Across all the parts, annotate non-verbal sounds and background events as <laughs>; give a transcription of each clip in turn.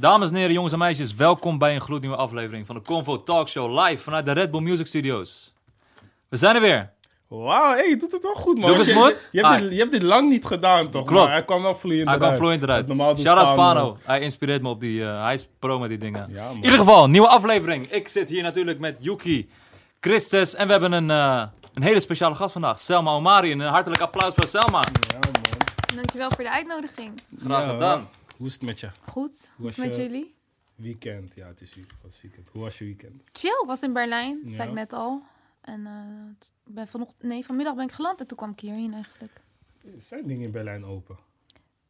Dames en heren, jongens en meisjes, welkom bij een gloednieuwe aflevering van de Convo Talk Show live vanuit de Red Bull Music Studios. We zijn er weer. Wauw, hey, je doet het wel goed, man. Doe het je, goed? Je, hebt Ah. dit, je hebt dit lang niet gedaan, toch? Klopt. Maar hij kwam wel vloeiend Hij kwam eruit. vloeiend eruit. Normaal doet Shout out Fano. Fano. Hij inspireert me op die... eh, hij is pro met die dingen. Ja, man. In ieder geval, nieuwe aflevering. Ik zit hier natuurlijk met Yuki, Christus en we hebben een, eh, een hele speciale gast vandaag. Selma Omari. Een hartelijk applaus voor Selma. Ja, man. Dankjewel voor de uitnodiging. Graag Ja, gedaan. Hoe is het met je? Goed, hoe is het met je- jullie? Weekend. Ja, het is weekend. Hoe was je weekend? Chill, ik was in Berlijn, dat Ja. zei ik net al. En eh, ben vanochtend, nee, vanmiddag ben ik geland en toen kwam ik hierheen eigenlijk. Zijn dingen in Berlijn open?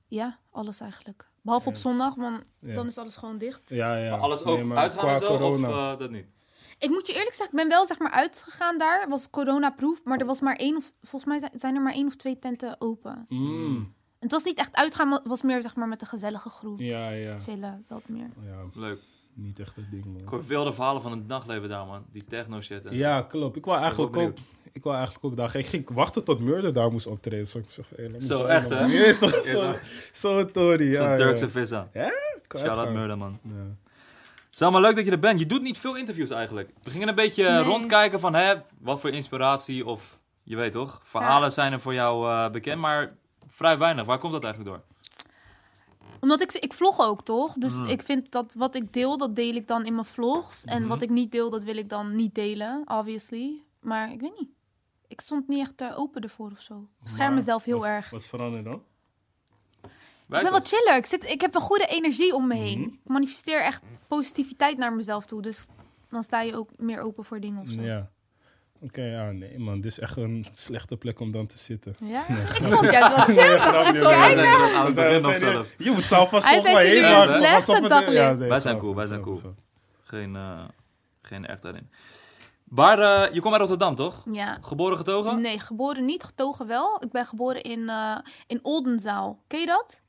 Ja, alles eigenlijk. Behalve op zondag, want Ja. dan is alles gewoon dicht. Ja, ja. Maar alles Nee, ook maar uitgaan zo? corona. Of eh, dat niet? Ik moet je eerlijk zeggen, ik ben wel zeg maar uitgegaan daar. Het was coronaproof, maar er was maar één of, volgens mij zijn- zijn er maar één of twee tenten open. Mm. Het was niet echt uitgaan, maar het was meer zeg maar met een gezellige groep. Ja, ja. Chillen, dat meer. Ja, Leuk. niet echt het ding, man. Ik hoor veel de verhalen van het nachtleven daar, man. Die techno shit. en- Ja, klopt. Ik wou eigenlijk ook... Ik wou eigenlijk ook daar... Ik ging wachten tot Murder daar moest optreden. Zo, ik zeg, hey, laat me Zo, echt, hè? <laughs> Ja, toch? Is Zo, dat- zo Tory, Zo'n ja. Turkse ja. vissa. Kan Shout out echt gaan. Murder, man. Ja. Selma, leuk dat je er bent. Je doet niet veel interviews eigenlijk. We gingen een beetje Nee. rondkijken van, hè, wat voor inspiratie of, je weet toch, verhalen zijn er voor jou eh, bekend, maar vrij weinig. Waar komt dat eigenlijk door? Omdat ik, ik vlog ook, toch? Dus Mm. ik vind dat wat ik deel, dat deel ik dan in mijn vlogs. En Mhm. wat ik niet deel, dat wil ik dan niet delen, obviously. Maar ik weet niet. Ik stond niet echt eh, open ervoor of zo. Ik scherm Maar mezelf heel wat- erg. Wat verandert dan? Wij ik ben wat chiller. Ik, zit, ik heb een goede energie om me heen. Mhm. Ik manifesteer echt positiviteit naar mezelf toe. Dus dan sta je ook meer open voor dingen of zo. Ja? Ja. Oké, ja, nee man, dit is echt een slechte plek om dan te zitten. Ik vond het juist wel <laughs> chill. Wij zijn er aan het begin nog zelfs. Je moet zelf pas Hij op zei mij jullie heen een slechte Pas op ja, nee, Wij zijn zo, cool, wij zijn zo, cool. zo. Geen, eh, geen echt daarin. Maar eh, je komt uit Rotterdam, toch? Ja. Geboren getogen? Nee, geboren niet, getogen wel. Ik ben geboren in, eh, in Oldenzaal. Ken je dat?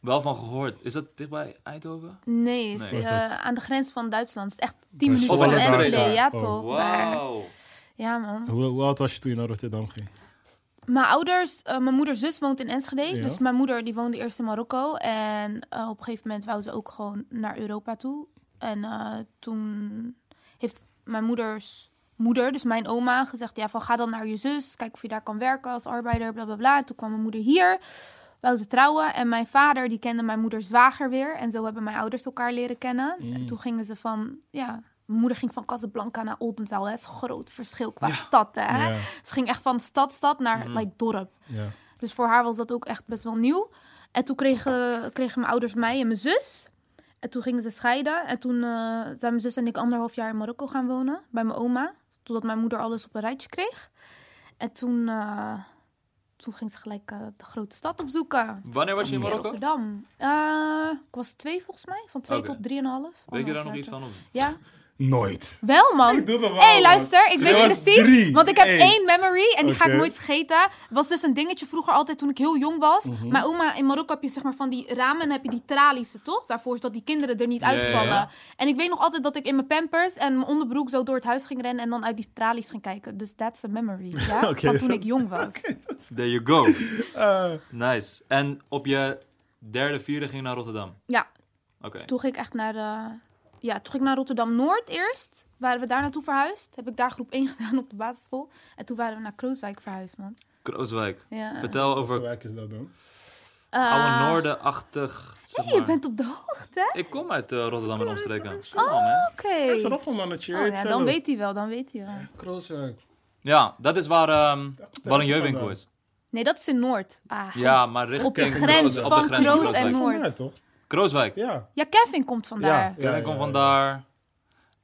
Wel van gehoord. Is dat dichtbij Eindhoven? Nee, is Nee. eh, is aan de grens van Duitsland. Het is echt 10 Oh, minuten van Enschede. Enschede. Ja, Oh. toch? Maar- Wauw. Ja, man. Hoe, hoe oud was je toen je naar Rotterdam ging? Mijn ouders, eh, mijn moeder zus woont in Enschede. Ja. Dus mijn moeder die woonde eerst in Marokko. En eh, op een gegeven moment wou ze ook gewoon naar Europa toe. En eh, toen heeft mijn moeders moeder, dus mijn oma, gezegd... Ja, van ga dan naar je zus, kijk of je daar kan werken als arbeider, bla bla bla. En toen kwam mijn moeder hier, wou ze trouwen. En mijn vader, die kende mijn moeder zwager weer. En zo hebben mijn ouders elkaar leren kennen. Mm. En toen gingen ze van, ja... Mijn moeder ging van Casablanca naar Oldenzaal. hè. Dat is een groot verschil qua Ja. stad, hè? Ja, Ze ging echt van stad, stad naar Mhm. like, dorp. ja. Dus voor haar was dat ook echt best wel nieuw. En toen kregen, kregen mijn ouders mij en mijn zus. En toen gingen ze scheiden. En toen eh, zijn mijn zus en ik anderhalf jaar in Marokko gaan wonen. Bij mijn oma. Totdat mijn moeder alles op een rijtje kreeg. En toen, eh, toen ging ze gelijk eh, de grote stad opzoeken. Wanneer was je in Marokko? Rotterdam. Eh, ik was twee volgens mij. Van twee Oké. tot drieënhalf. Weet je daar nog iets van? Of? Ja, Nooit. wel man. Ik doe dat wel, Hé, hey, luister, ik weet precies. Drie. Want ik heb Eén. één memory en die ga ik nooit vergeten. Het was dus een dingetje vroeger altijd toen ik heel jong was. Mhm. Mijn oma in Marokko heb je zeg maar van die ramen en heb je die tralies, toch? Daarvoor zodat die kinderen er niet uitvallen. En ik weet nog altijd dat ik in mijn pampers en mijn onderbroek zo door het huis ging rennen en dan uit die tralies ging kijken. Dus that's a memory, ja? <laughs> Van toen ik jong was. <laughs> There you go. Eh, <laughs> Nice. En op je derde, vierde ging je naar Rotterdam? Ja. Oké. Toen ging ik echt naar de... Ja, toen ging ik naar Rotterdam-Noord eerst. Waren we daar naartoe verhuisd. Heb ik daar groep 1 <laughs> gedaan op de basisschool. En toen waren we naar Krooswijk verhuisd, man. Krooswijk. Ja. Vertel Welke over wijk is dat dan? Eh, oude Noorden-achtig. zeg hey, je bent op de hoogte. Ik kom uit eh, Rotterdam en omstreken. man. Oké. Hij is er op een mannetje. Oh, ja, zelf. dan weet hij wel, dan weet hij wel. Krooswijk. Ja, dat is waar ehm Ballenjeuwinkel vandaan. is. Nee, dat is in Noord. Ah, Ja, maar richting Op de grens op de van grens Kroos en Noord. Toch? Krooswijk. Ja. Ja, Kevin komt vandaar. Ja. Kevin komt vandaar.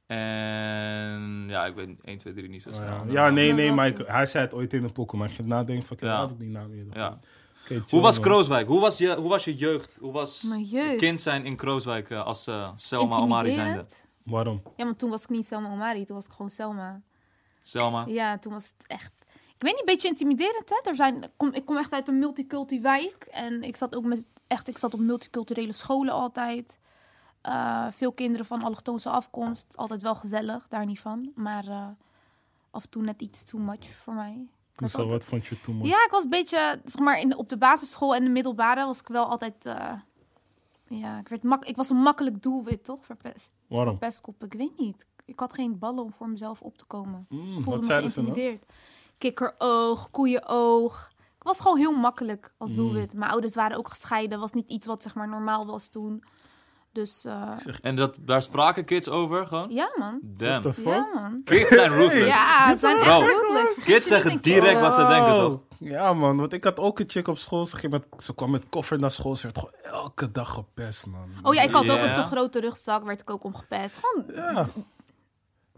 En ja, ik weet 1, 2, 3 niet zo Oh, snel. ja. ja, nee, nee, maar ik- hij zei het ooit in een pokoe, maar ik ging nadenken van, ik Ja. heb die naam eerder. Ja. Hoe was. Krooswijk? Hoe was je, hoe was je jeugd? Hoe was Mijn jeugd. kind zijn in Krooswijk eh, als eh, Selma Omari zijnde? Waarom? Ja, maar toen was ik niet Selma Omari, toen was ik gewoon Selma. Selma? Ja, toen was het echt... Ik weet niet, een beetje intimiderend, hè? Er zijn, kom, ik kom echt uit een multiculti wijk. En ik zat ook met... Echt, ik zat op multiculturele scholen altijd. Eh, veel kinderen van allochtoonse afkomst. Altijd wel gezellig, daar niet van. Maar eh, af en toe net iets too much voor mij. Altijd- wat vond je toen mooi? Ja, ik was een beetje, zeg maar, in, op de basisschool en de middelbare was ik wel altijd, eh, Ja, ik, werd mak ik was een makkelijk doelwit, toch? Voor, pest, Waarom? voor pestkop. Ik weet niet. Ik had geen ballen om voor mezelf op te komen. Mm, Ik voelde wat me zeiden ze dan? geïntimideerd. Kikkeroog, koeienoog. Ik was gewoon heel makkelijk als Mm. doelwit. Mijn ouders waren ook gescheiden. Was niet iets wat zeg maar normaal was toen. Dus eh, En dat, daar spraken kids over gewoon? ja, man. Damn. What the Ja, man. Kids zijn ruthless. Ja, het zijn echt ruthless. Vergeet Kids zeggen direct wat ze denken, toch? Ja, man. Want ik had ook een chick op school. Ze, ging met, ze kwam met koffer naar school. Ze werd gewoon elke dag gepest, man. Oh ja, ik had ook een te grote rugzak. Werd ik ook omgepest. Gewoon, Ja.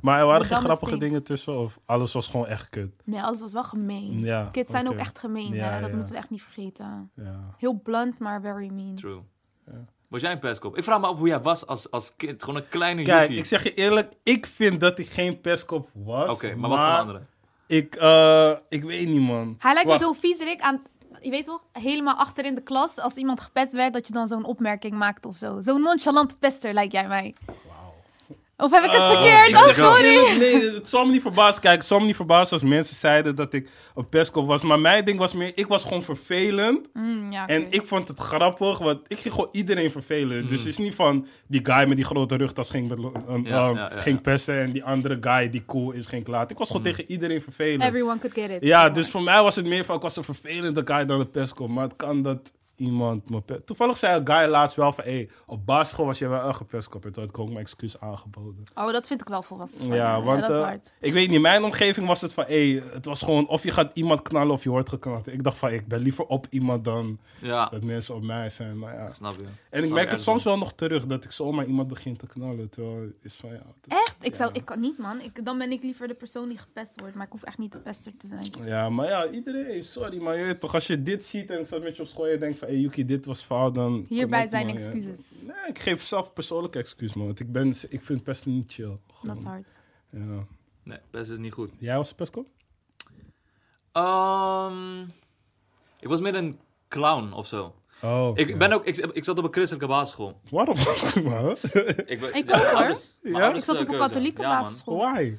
Maar er waren geen grappige dingen tussen? Of alles was gewoon echt kut? nee, alles was wel gemeen. Ja, Kids zijn ook echt gemeen. Ja, hè. Dat ja. moeten we echt niet vergeten. Ja. Heel blunt, maar very mean. True. Ja. Was jij een pestkop? Ik vraag me af hoe jij was als, als kind. Gewoon een kleine Kijk, Yuki. ik zeg je eerlijk. Ik vind dat hij geen pestkop was. Oké, maar wat voor anderen? Ik, eh, ik weet niet, man. Hij lijkt Wacht. me zo viezerik aan... Je weet toch, helemaal achter in de klas, als iemand gepest werd, dat je dan zo'n opmerking maakt of zo. Zo'n nonchalante pester lijkt jij mij. Of heb ik het Eh, verkeerd? Oh, sorry. Nee, nee, het zal me niet verbazen. Kijk, het zal me niet verbazen als mensen zeiden dat ik een pestkop was. Maar mijn ding was meer, ik was gewoon vervelend. Mm, ja. En ik vond het grappig, want ik ging gewoon iedereen vervelen. Dus het is niet van die guy met die grote rugtas ging, Mm. Ja, um, ja, ja, ging ja. pesten en die andere guy die cool is ging klaar. Ik was gewoon tegen iedereen vervelend. Everyone could get it. Ja, dus voor mij was het meer van, ik was een vervelende guy dan een pestkop. Maar het kan dat iemand me pe- Toevallig zei een guy laatst wel van, hey, op basisschool was je wel een pestkop. En toen had ik ook mijn excuus aangeboden. Oh, dat vind ik wel volwassen. van Ja, je. want dat is eh, hard. ik weet niet, in mijn omgeving was het van, hey, het was gewoon of je gaat iemand knallen of je wordt geknald. Ik dacht van, ik ben liever op iemand dan Ja, dat mensen op mij zijn. Maar ja. snap je. En ik merk het soms wel. wel nog terug dat ik zomaar iemand begin te knallen. Terwijl het is van, ja. dat- Echt? Ik, zou, ik kan niet, man. Ik, dan ben ik liever de persoon die gepest wordt. Maar ik hoef echt niet de pester te zijn. Ja, maar ja, iedereen, sorry, maar je weet toch, als je dit ziet en ik zat met je op school en je denkt van, hey Yuki, dit was fout, dan... Hierbij zijn man, ja. excuses. Nee, ik geef zelf persoonlijke excuus, man. Want ik, ben, ik vind pesten niet chill. Dat is hard. Ja. Nee, best is niet goed. Jij was pestkop? Ehm, ik was meer een clown of zo. Oh, Ik, ben ook, ik, ik zat op een christelijke basisschool. Waarom? <laughs> Ik, ben- Ik ja, ook, hoor. ouders- Ja? Ik zat eh, op een keuze. katholieke Ja, man. basisschool. Why?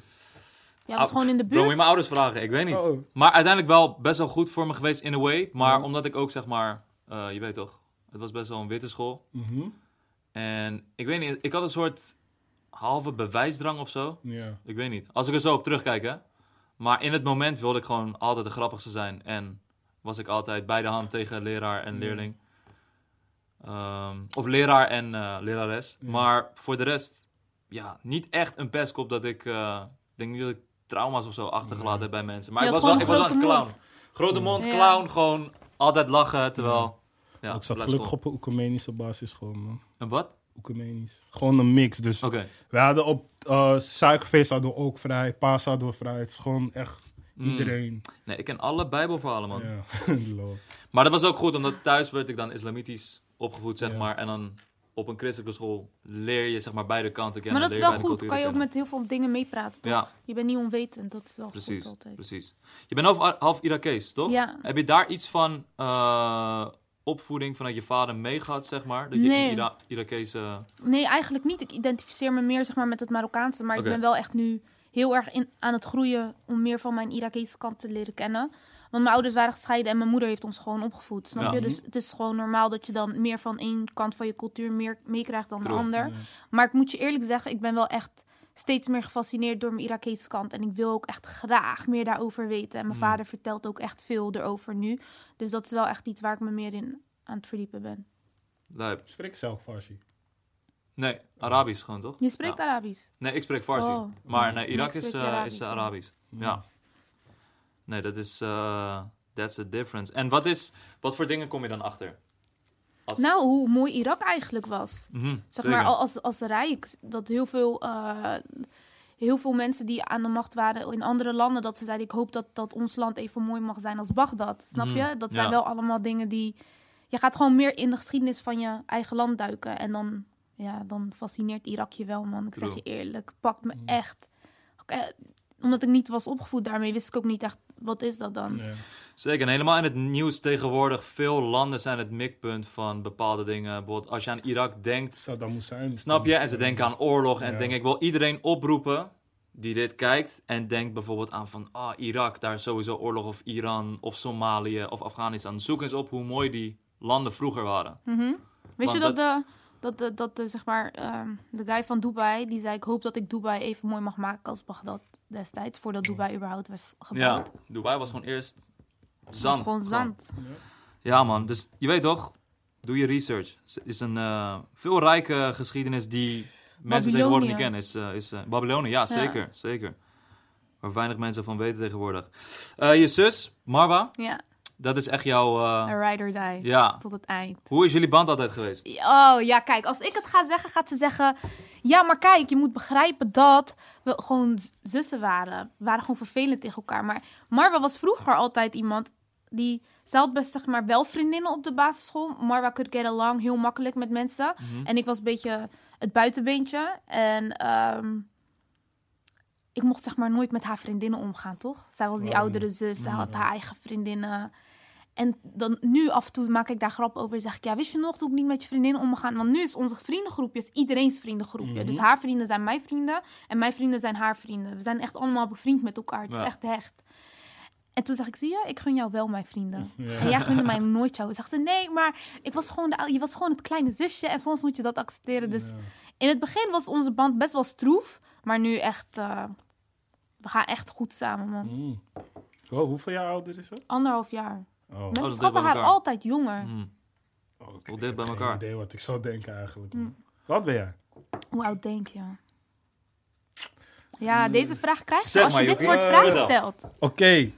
Ja, was Ah, gewoon in de Bro, moet je buurt. mijn ouders vragen? Ik weet niet. Oh. Maar uiteindelijk wel best wel goed voor me geweest in a way. Maar Ja. omdat ik ook zeg maar, eh, je weet toch, het was best wel een witte school. Mhm. En ik weet niet, ik had een soort halve bewijsdrang of zo. Ja. Ik weet niet. Als ik er zo op terugkijk, hè. Maar in het moment wilde ik gewoon altijd de grappigste zijn. En was ik altijd bij de hand tegen leraar en leerling. Ehm, of leraar en eh, lerares. Maar voor de rest, ja, niet echt een pestkop dat ik... eh, Ik denk niet dat ik trauma's of zo achtergelaten heb bij mensen. Maar ik was, wel, ik was wel een clown. grote Grote mond, clown, gewoon altijd lachen. Terwijl, ja, ik zat gelukkig op een oecumenische basisschool, man. Een wat? Oecumenisch. Gewoon een mix, dus... Oké. We hadden op eh suikerfeest hadden we ook vrij, paas hadden we vrij. Het is gewoon echt Mm. iedereen. Nee, ik ken alle bijbelverhalen, man. Ja. <laughs> Maar dat was ook goed, omdat thuis werd ik dan islamitisch opgevoed, zeg Ja. maar. En dan op een christelijke school leer je, zeg maar, beide kanten kennen. Maar dat is wel goed. Kan je ook met heel veel dingen meepraten, toch? Ja. Je bent niet onwetend. Dat is wel. Precies, goed altijd. precies. Je bent half, half Irakees, toch? Ja. Heb je daar iets van eh, opvoeding vanuit je vader meegehad, zeg maar? Dat je Nee. Ira Irakese... Nee, eigenlijk niet. Ik identificeer me meer zeg maar, met het Marokkaanse. Maar ik ben wel echt nu heel erg in, aan het groeien om meer van mijn Irakese kant te leren kennen. Want mijn ouders waren gescheiden en mijn moeder heeft ons gewoon opgevoed. Snap Ja. je? Dus het is gewoon normaal dat je dan meer van één kant van je cultuur meer meekrijgt dan de ander. Ja. Maar ik moet je eerlijk zeggen, ik ben wel echt steeds meer gefascineerd door mijn Irakese kant. En ik wil ook echt graag meer daarover weten. En mijn Hmm. vader vertelt ook echt veel erover nu. Dus dat is wel echt iets waar ik me meer in aan het verdiepen ben. Lijp. Spreek zelf Farsi. Nee, Arabisch gewoon, toch? Je spreekt Ja. Arabisch. Nee, ik spreek Farsi. Oh. Maar nee, Irak is, eh, Arabisch, is eh, ja. Arabisch. Ja. Nee, dat is... eh that's the difference. En wat is... Wat voor dingen kom je dan achter? Als- Nou, hoe mooi Irak eigenlijk was. Mhm, Zeg zeker. maar al- als, als rijk. Dat heel veel, eh, heel veel mensen die aan de macht waren in andere landen, dat ze zeiden: Ik hoop dat, dat ons land even mooi mag zijn als Bagdad. Snap Mhm, je? Dat zijn ja. wel allemaal dingen die. Je gaat gewoon meer in de geschiedenis van je eigen land duiken. En dan, ja, dan fascineert Irak je wel, man. Ik zeg je eerlijk. Pakt me Mhm. echt. Eh, omdat ik niet was opgevoed daarmee, wist ik ook niet echt wat is dat dan. Ja. Zeker, en helemaal in het nieuws tegenwoordig. Veel landen zijn het mikpunt van bepaalde dingen. Bijvoorbeeld als je aan Irak denkt, Saddam Hussein. snap je? En ze denken aan oorlog. En Ja. denk ik wil iedereen oproepen die dit kijkt. En denkt bijvoorbeeld aan van, ah, Irak, daar is sowieso oorlog. Of Iran, of Somalië, of Afghanistan. Zoek eens op hoe mooi die landen vroeger waren. Mhm. Wist je Want dat, de Dat, de, dat de, zeg maar, ehm, de guy van Dubai, die zei... ik hoop dat ik Dubai even mooi mag maken als Bagdad destijds. Voordat Dubai überhaupt was Ja, gebouwd. Dubai was gewoon eerst Het zand. was gewoon zand. Ja, man. Dus je weet toch, doe je research. Het is een eh, veel rijke geschiedenis die mensen tegenwoordig niet kennen. Is, eh, is Babylonië, ja, zeker. zeker. Waar weinig mensen van weten tegenwoordig. Eh, je zus, Marwa, Ja, dat is echt jouw... a ride or die. ja. Tot het eind. Hoe is jullie band altijd geweest? Oh ja, kijk, als ik het ga zeggen, gaat ze zeggen. Ja, maar kijk, je moet begrijpen dat we gewoon zussen waren. We waren gewoon vervelend tegen elkaar. Maar Marwa was vroeger altijd iemand die. Ze had best zeg maar wel vriendinnen op de basisschool. Marwa could get along heel makkelijk met mensen. Mhm. En ik was een beetje het buitenbeentje. En ehm, ik mocht zeg maar nooit met haar vriendinnen omgaan, toch? Zij was die Oh, oudere zus. Zij had haar eigen vriendinnen. En dan nu af en toe maak ik daar grap over. Zeg ik, ja, wist je nog toen ik niet met je vriendinnen omgaan? Want nu is onze vriendengroepje is iedereen's vriendengroepje. Mhm. Dus haar vrienden zijn mijn vrienden. En mijn vrienden zijn haar vrienden. We zijn echt allemaal bevriend met elkaar. Het Ja. is echt hecht. En toen zeg ik, zie je, ik gun jou wel mijn vrienden. <laughs> Ja. En jij gunde mij nooit jou. Zegt ze, nee, maar ik was gewoon de, je was gewoon het kleine zusje. En soms moet je dat accepteren. Dus Ja. in het begin was onze band best wel stroef. Maar nu echt, eh, we gaan echt goed samen, man. Mm. Oh, hoeveel jaar ouder is ze? Anderhalf jaar. Oh, Mensen dat is schatten haar elkaar. altijd jonger. Hmm. oh, ik- heb bij elkaar. idee wat ik zou denken eigenlijk. man. Mm. Wat ben jij? Hoe oud denk je? Ja, deze vraag krijg je als je dit soort vragen stelt. Oké,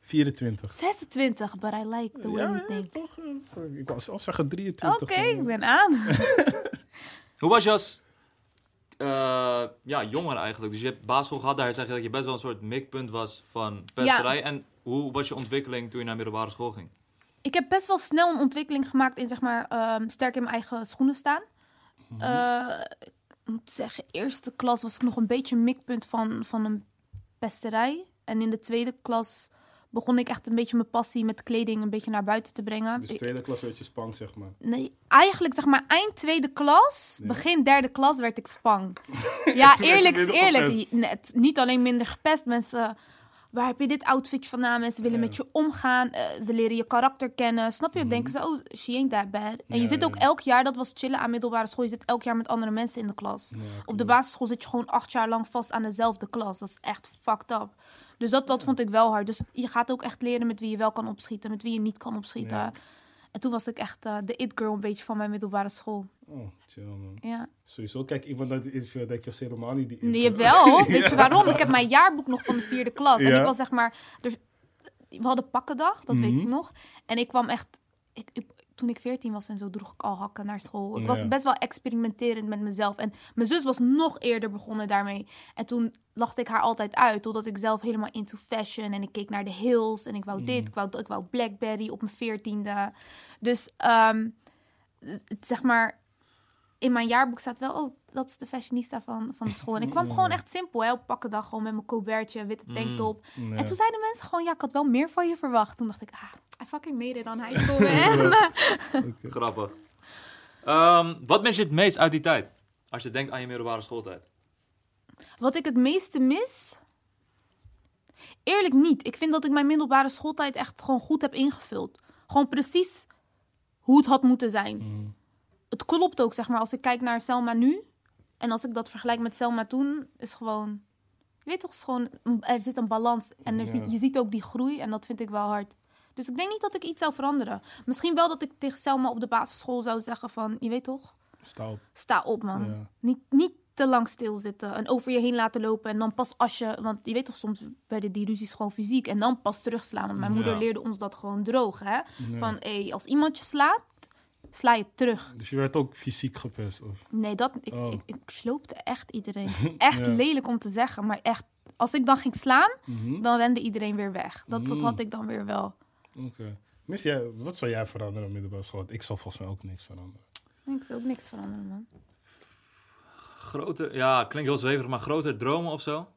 24. 26, but I like the way Ja, you ja, think. toch? eh, Ik wou zelfs zeggen 23. Oké, ik ben aan. <laughs> Hoe was je eh, ja, jonger eigenlijk? Dus je hebt basisschool gehad, daar zeg je dat je best wel een soort mikpunt was van pesterij. En hoe was je ontwikkeling toen je naar middelbare school ging? Ik heb best wel snel een ontwikkeling gemaakt in, zeg maar, ehm, sterk in mijn eigen schoenen staan. Eh, ik moet zeggen, eerste klas was ik nog een beetje een mikpunt van, van een pesterij. En in de tweede klas begon ik echt een beetje mijn passie met kleding een beetje naar buiten te brengen. Dus tweede klas werd je spang, zeg maar. Nee, eigenlijk zeg maar eind tweede klas, Ja. begin derde klas werd ik spang. <laughs> ja, eerlijk is eerlijk. Net, niet alleen minder gepest, mensen... Waar heb je dit outfitje vandaan? Mensen willen Ja. met je omgaan. eh, ze leren je karakter kennen. Snap je? Denken ze, oh, she ain't that bad. En je Mhm. Zit ook elk jaar, dat was chillen aan middelbare school. Je zit elk jaar met andere mensen in de klas. Op de basisschool zit je gewoon acht jaar lang vast aan dezelfde klas. Dat is echt fucked up. Dus dat, dat vond ik wel hard. Dus je gaat ook echt leren met wie je wel kan opschieten, met wie je niet kan opschieten. Ja. En toen was ik echt eh, de it girl een beetje van mijn middelbare school. Oh, chill man. Ja. Sowieso, kijk, iemand uit het interview denk je was helemaal niet die Nee, intro. wel. <laughs> Weet je waarom? Ik heb mijn jaarboek nog van de vierde klas. En ik was zeg maar... Dus, we hadden pakkendag, dat weet Mhm. ik nog. En ik kwam echt... Ik, ik- toen ik 14 was en zo, droeg ik al hakken naar school. Ik was best wel experimenterend met mezelf. En mijn zus was nog eerder begonnen daarmee. En toen lachte ik haar altijd uit, totdat ik zelf helemaal into fashion. En ik keek naar de hills en ik wou dit, ik wou, ik wou Blackberry op mijn veertiende. Dus, ehm, zeg maar, in mijn jaarboek staat wel, oh, dat is de fashionista van, van de school. En ik <laughs> kwam gewoon echt simpel, hè, op pakkendag, gewoon met mijn Colbertje, witte tanktop. Ja. En toen zeiden mensen gewoon, ja, ik had wel meer van je verwacht. Toen dacht ik, ah, I fucking made it on high school, <laughs> man. <laughs> Grappig. Ehm, wat mis je het meest uit die tijd? Als je denkt aan je middelbare schooltijd. Wat ik het meeste mis? Eerlijk niet. Ik vind dat ik mijn middelbare schooltijd echt gewoon goed heb ingevuld. Gewoon precies hoe het had moeten zijn. Mm. Het klopt ook, zeg maar, als ik kijk naar Selma nu. En als ik dat vergelijk met Selma toen, is gewoon... Je weet toch, is gewoon, er zit een balans. En er Ja. je ziet ook die groei en dat vind ik wel hard. Dus ik denk niet dat ik iets zou veranderen. Misschien wel dat ik tegen Selma op de basisschool zou zeggen van... Je weet toch, Sta op. sta op man. Ja. Niet, niet te lang stilzitten en over je heen laten lopen. En dan pas als je... Want je weet toch, soms werden die ruzies gewoon fysiek. En dan pas terugslaan. Want mijn moeder leerde ons dat gewoon droog, hè. Van, hé, als iemand je slaat, sla je terug. Dus je werd ook fysiek gepest? Of? Nee, dat, ik, Oh. ik, ik sloopte echt iedereen. <laughs> Echt Ja. lelijk om te zeggen, maar echt... Als ik dan ging slaan, Mhm. dan rende iedereen weer weg. Dat, dat Mm. had ik dan weer wel. Oké. Mis jij, wat zou jij veranderen op middelbare school? Ik zal volgens mij ook niks veranderen. Ik wil ook niks veranderen, man. Grote, ja, klinkt heel zweverig, maar grotere dromen of zo?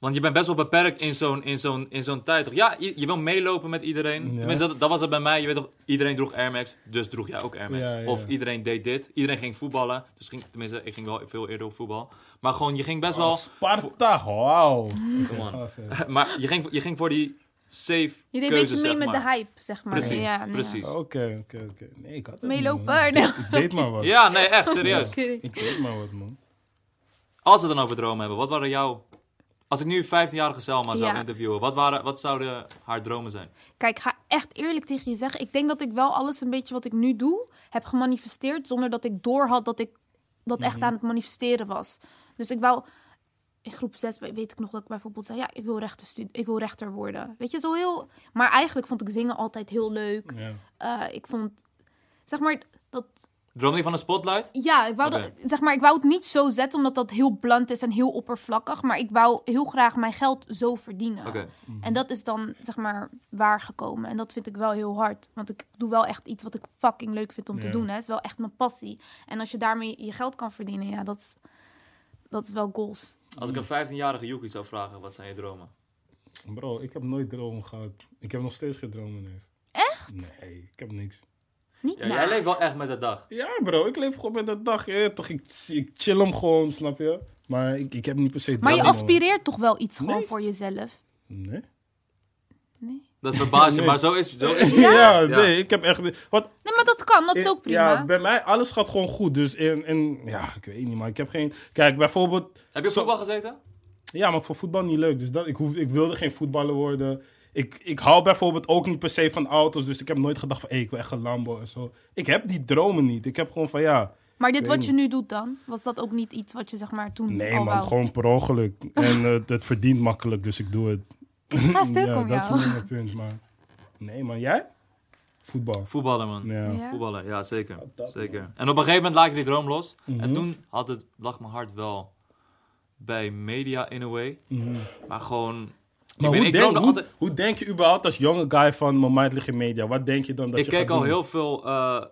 Want je bent best wel beperkt in zo'n, in zo'n, in zo'n tijd. toch? Ja, je, je wil meelopen met iedereen. Ja. Tenminste, dat, dat was het bij mij. Je weet toch, iedereen droeg Air Max, dus droeg jij ook Air Max. Ja, ja. Of iedereen deed dit. Iedereen ging voetballen. Dus ging, tenminste, ik ging wel veel eerder op voetbal. Maar gewoon, je ging best wel... Oh, Sparta, wauw. <laughs> Maar je ging, je ging voor die safe Je deed een beetje mee met maar. de hype, zeg maar. Precies, ja, nee, precies. Oké, oké, oké. Nee, ik had Meelopen. Ik Nee. deed- Ik deed maar wat. Ja, nee, echt, serieus. <laughs> Ik deed maar wat, man. Als we het dan over dromen hebben, wat waren jouw... Als ik nu 15-jarige Selma zou Ja. interviewen, wat, waren, wat zouden haar dromen zijn? Kijk, ik ga echt eerlijk tegen je zeggen. Ik denk dat ik wel alles een beetje wat ik nu doe, heb gemanifesteerd. Zonder dat ik door had dat ik dat echt aan het manifesteren was. Dus ik wou. In groep 6 weet ik nog dat ik bijvoorbeeld zei: Ja, ik wil rechter, stu- ik wil rechter worden. Weet je, zo heel. Maar eigenlijk vond ik zingen altijd heel leuk. Ja. Eh, ik vond. Zeg maar, dat Droom je van een spotlight? Ja, ik wou, dat, zeg maar, ik wou het niet zo zetten, omdat dat heel blunt is en heel oppervlakkig. Maar ik wou heel graag mijn geld zo verdienen. En dat is dan, zeg maar, waar gekomen. En dat vind ik wel heel hard. Want ik doe wel echt iets wat ik fucking leuk vind om te doen. Hè. Het is wel echt mijn passie. En als je daarmee je geld kan verdienen, ja, dat is, dat is wel goals. Als ik een 15-jarige Yuki zou vragen, wat zijn je dromen? Bro, ik heb nooit dromen gehad. Ik heb nog steeds geen dromen, neef. Echt? Nee, ik heb niks. Niet Ja, jij leeft wel echt met de dag. Ja, bro, ik leef gewoon met de dag. hè. Toch, ik, ik chill hem gewoon, snap je? Maar ik, ik heb niet per se Maar je aspireert toch wel iets gewoon Nee. voor jezelf? Nee? Nee. Dat verbaast je, Nee. maar zo is, zo is Ja, Ja. nee, ik heb echt... Wat, Nee, maar dat kan. Dat is ook prima. Ja, bij mij, alles gaat gewoon goed. Dus in, in, ja, ik weet niet, maar ik heb geen... Kijk, bijvoorbeeld... Heb je op Zo- voetbal gezeten? Ja, maar ik vond voetbal niet leuk. Dus dat, ik, hoef, ik wilde geen voetballer worden. Ik, ik hou bijvoorbeeld ook niet per se van auto's. Dus ik heb nooit gedacht van, hé, ik wil echt een Lambo en zo. Ik heb die dromen niet. Ik heb gewoon van, ja... Maar dit wat niet. je nu doet dan, was dat ook niet iets wat je zeg maar toen Nee, al man, wou? gewoon per ongeluk. <laughs> En eh, het verdient makkelijk, dus ik doe het. Ga stuk <laughs> ja, om dat is jou. niet mijn punt, maar... Nee, man, jij? Voetbal. Voetballen, man. Ja. Ja. Voetballen, ja, zeker. dat, zeker. En op een gegeven moment laat je die droom los. En Mhm. toen had het, lag mijn hart wel bij media in a way. Mhm. Maar gewoon... Maar ik, hoe, ik denk, hoe, altijd... hoe denk je überhaupt als jonge guy van mijn mind ligt in media? Wat denk je dan dat Ik je keek gaat al doen? heel veel eh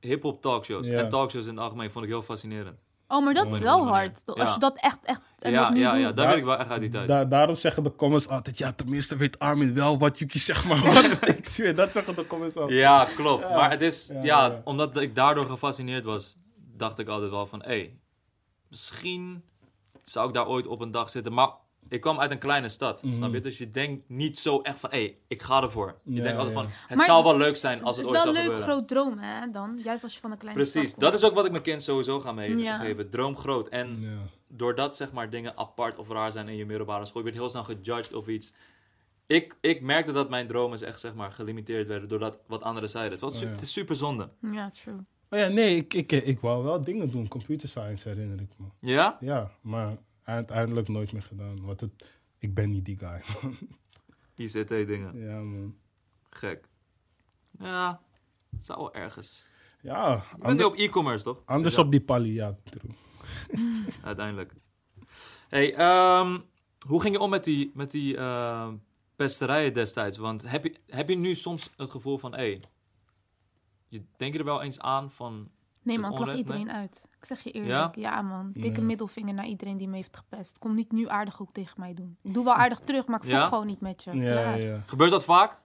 hip-hop talkshows. Ja. En talkshows in het algemeen vond ik heel fascinerend. Oh, maar dat is wel hard. Als Ja. je dat echt, echt en ja, dat nu ja, ja, daar weet ik wel echt uit die tijd. Da- daarom zeggen de comments altijd, ja, tenminste weet Armin wel wat Yuki zeg maar. Wat? <laughs> ik zweer, dat zeggen de comments altijd. Ja, klopt. Ja. Maar het is, Ja, ja, ja. omdat ik daardoor gefascineerd was, dacht ik altijd wel van, hé, hey, misschien zou ik daar ooit op een dag zitten. Maar ik kwam uit een kleine stad, Mhm. snap je? Dus je denkt niet zo echt van, hé, hey, ik ga ervoor. Je Ja, denkt altijd ja. van, het Maar zou wel leuk zijn Het als is het ooit wel zou leuk gebeuren. groot dromen, hè, dan. Juist als je van een kleine Precies, stad dat komt. is ook wat ik mijn kind sowieso ga mee- Ja. geven. Droom groot. En Ja. doordat zeg maar dingen apart of raar zijn in je middelbare school, je werd heel snel gejudged of iets. Ik, ik merkte dat mijn dromen echt zeg maar gelimiteerd werden doordat wat anderen zeiden. Het, was, Oh, ja. het is super zonde. Ja, true. Oh ja, nee, ik, ik, ik wou wel dingen doen. Computer science herinner ik me. Ja? Ja, maar uiteindelijk nooit meer gedaan. Want het, ik ben niet die guy. ICT dingen. ja, man. Gek. Ja, zou wel ergens. Ja, Ik ben nu op e-commerce toch? anders Dus ja, op die pali, ja. true. <laughs> Uiteindelijk. Hey, ehm, hoe ging je om met die, met die ehm, pesterijen destijds? Want heb je, heb je nu soms het gevoel van, hé, hey, je denkt er wel eens aan van, Nee man, ik iedereen uit. Ik zeg je eerlijk. Ja, man. Dikke Nee. middelvinger naar iedereen die me heeft gepest. Kom niet nu aardig ook tegen mij doen. Ik doe wel aardig terug, maar ik voel Ja? gewoon niet met je. Ja, Klaar. ja, ja. gebeurt dat vaak?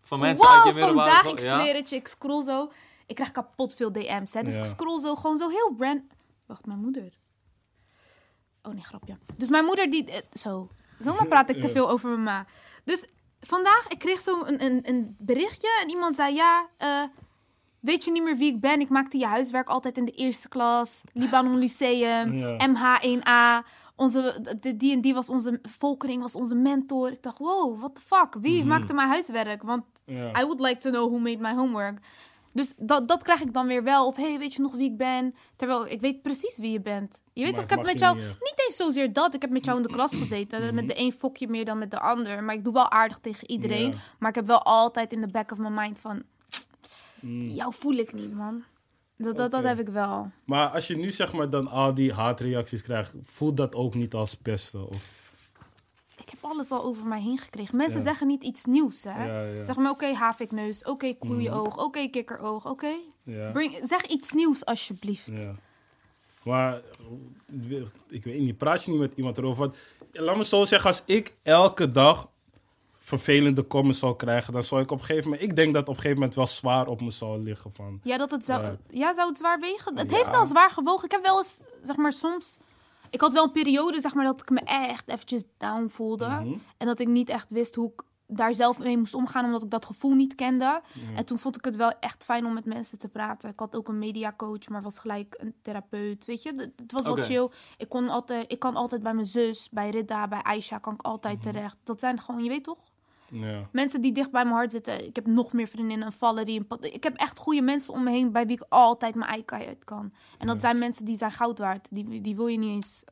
Van mensen uit Wow, je middelbare vandaag, ik zweer het je, ik scroll zo. Ik krijg kapot veel DM's, hè. Dus Ja. ik scroll zo gewoon zo heel brand... Wacht, mijn moeder. Oh nee, grapje. Dus mijn moeder die... eh, zo. Zomaar praat ik te Ja. veel over mijn ma. Dus vandaag, ik kreeg zo een, een, een berichtje en iemand zei... Ja, eh, weet je niet meer wie ik ben? Ik maakte je huiswerk altijd in de eerste klas. Libanon Lyceum, Ja. MH1A. Onze, de- die en die was onze... Volkering was onze mentor. Ik dacht, wow, what the fuck? Wie Mhm. maakte mijn huiswerk? Want. I would like to know who made my homework. Dus dat, dat krijg ik dan weer wel. Of hey, weet je nog wie ik ben? Terwijl ik weet precies wie je bent. Je weet of ik heb met jou... niet echt. Niet eens zozeer dat. Ik heb met jou in de klas gezeten. Met de een fokje meer dan met de ander. Maar ik doe wel aardig tegen iedereen. Maar ik heb wel altijd in de back of my mind van... Mm. Jou voel ik niet, man. Dat, dat, dat heb ik wel. Maar als je nu zeg maar dan al die haatreacties krijgt, voelt dat ook niet als pesten? Of, Ik heb alles al over mij heen gekregen. Mensen Ja. zeggen niet iets nieuws, hè. ja, ja. Zeg maar, oké, havikneus. Oké, koeienoog. Oké, kikkeroog. Oké. Bring- Zeg iets nieuws, alsjeblieft. Ja. Maar ik weet niet, praat je niet met iemand erover? Want, laat me zo zeggen, als ik elke dag vervelende comments zou krijgen, dan zou ik op een gegeven moment, ik denk dat op een gegeven moment wel zwaar op me zou liggen van. Ja, dat het zou, Ja. ja. zou het zwaar wegen? Het Ja. heeft wel zwaar gewogen. Ik heb wel eens, zeg maar, soms... Ik had wel een periode, zeg maar, dat ik me echt eventjes down voelde. Mhm. En dat ik niet echt wist hoe ik daar zelf mee moest omgaan, omdat ik dat gevoel niet kende. En toen vond ik het wel echt fijn om met mensen te praten. Ik had ook een mediacoach, maar was gelijk een therapeut, weet je. Het- Het was wel chill. Ik, kon altijd, ik kan altijd bij mijn zus, bij Ridda, bij Aisha, kan ik altijd Mhm. terecht. Dat zijn gewoon, je weet toch? Ja. Mensen die dicht bij mijn hart zitten. Ik heb nog meer vriendinnen, Valerie. Een Pat- ik heb echt goede mensen om me heen bij wie ik altijd mijn ei uit kan. En dat Ja. zijn mensen die zijn goud waard. Die, die wil je niet eens